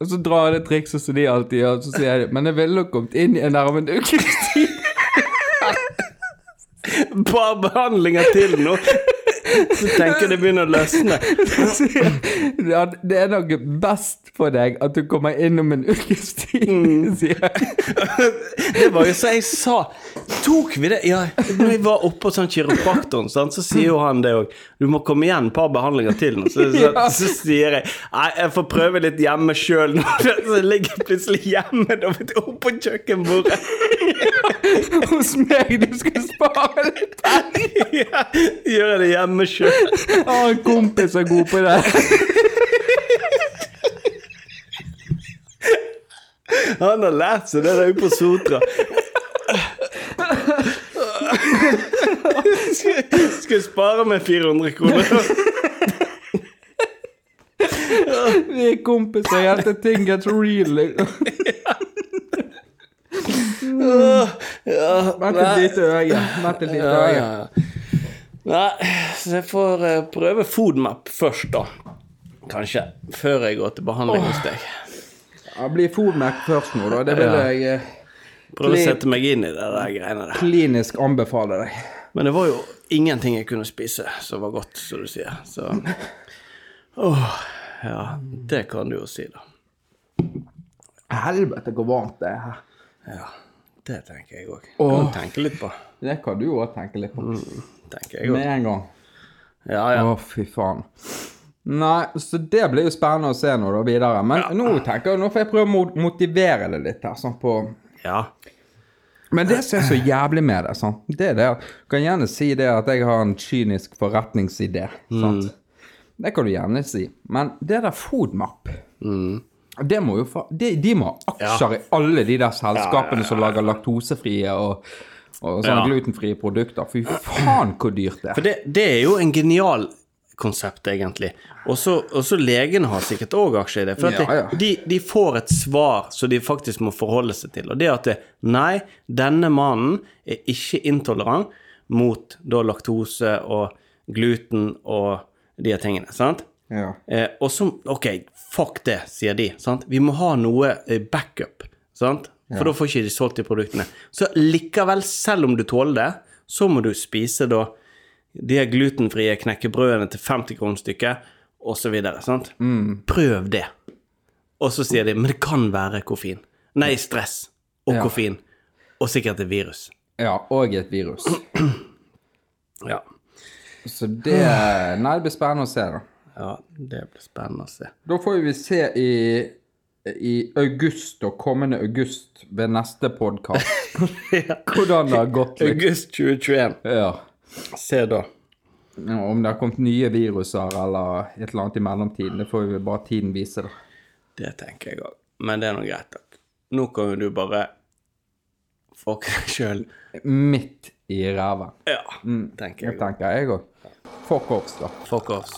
Og så drar jeg det trikset som de alltid gjør, og så sier jeg men jeg ville nok kommet inn i en nærmende en ukes tid. Bare behandlinger til nå. Så tenker jeg det begynner å løsne. Jeg, *laughs* Ja, det er nok best for deg at du kommer inn om en ukes tid, *laughs* sier jeg. Det var jo så jeg sa. Tok vi det? Ja, når jeg var oppe hos sånn kiropraktoren, sant, så sier jo han det òg. Du må komme igjen et par behandlinger til nå. Så, så, *laughs* Ja. så sier jeg nei, jeg får prøve litt hjemme sjøl nå. Så jeg ligger plutselig hjemme da, oppå kjøkkenbordet. *laughs* Hos meg, du skal spare litt penger. *laughs* Ja, gjør jeg det hjemme sjøl. Har en kompis er god på det. Han har lært seg det der ute på Sotra. Skal, skal jeg spare meg 400 kroner? Vi er kompiser helt til ting gets real. Vent et lite øye. Vent et lite øye. ja, ja. Nei, så jeg får eh, prøve Foodmap først, da. Kanskje. Før jeg går til behandling hos deg. Ja, bli Foodmap først nå, da. Det vil Ja. jeg eh, Prøve å Kli- sette meg inn i det der greiene der. klinisk anbefale deg. Men det var jo ingenting jeg kunne spise som var godt, som du sier. Så Åh, ja. Det kan du jo si, da. Helvete, hvor varmt det er her. Ja. Det tenker jeg òg. Kan tenke litt på. Det kan du òg tenke litt på. Tenker jeg Med en gang. Ja, ja. Å, fy faen. Nei, så det blir jo spennende å se nå da videre. Men nå tenker jeg, nå får jeg prøve å motivere det litt her. sånn på... ja. Men det som er så jævlig med det, sånn, det er det at Du kan gjerne si det at jeg har en kynisk forretningsidé. Sant? Det kan du gjerne si. Men det der Foodmap det må jo fa de, de må ha aksjer i alle de der selskapene som lager laktosefrie og, og sånne Ja. glutenfrie produkter. Fy faen, hvor dyrt det For er. det, det er jo en genial konsept, egentlig. Og så legene har sikkert òg aksjer i det. For Ja, ja. De, de får et svar som de faktisk må forholde seg til. Og det at det, nei, denne mannen er ikke intolerant, mot da laktose og gluten og de tingene, sant? Ja. Eh, og så OK, fuck det, sier de. sant? Vi må ha noe eh, backup, sant? For da får ikke de solgt de produktene. Så likevel, selv om du tåler det, så må du spise da de glutenfrie knekkebrødene til 50 kroner stykket, og så videre. Prøv det. Og så sier de, men det kan være koffein. Nei, stress og Ja. koffein. Og sikkert et virus. ja, og et virus. *clears throat* Ja. Så det Nei, det blir spennende å se, da. Ja, det blir spennende å se. Da får vi se i, i august og kommende august ved neste podkast *laughs* hvordan det har gått. Liksom. August 2021. Ja. Se da. Ja, Om det har kommet nye viruser eller et eller annet i mellomtiden, det får vi bare tiden vise. da. Det tenker jeg òg. Men det er nå greit, at Nå kan jo du bare fucke *laughs* deg sjøl. Midt i ræva. Ja, tenker Det jeg. tenker jeg òg. Fuck offs, da. Fuck off.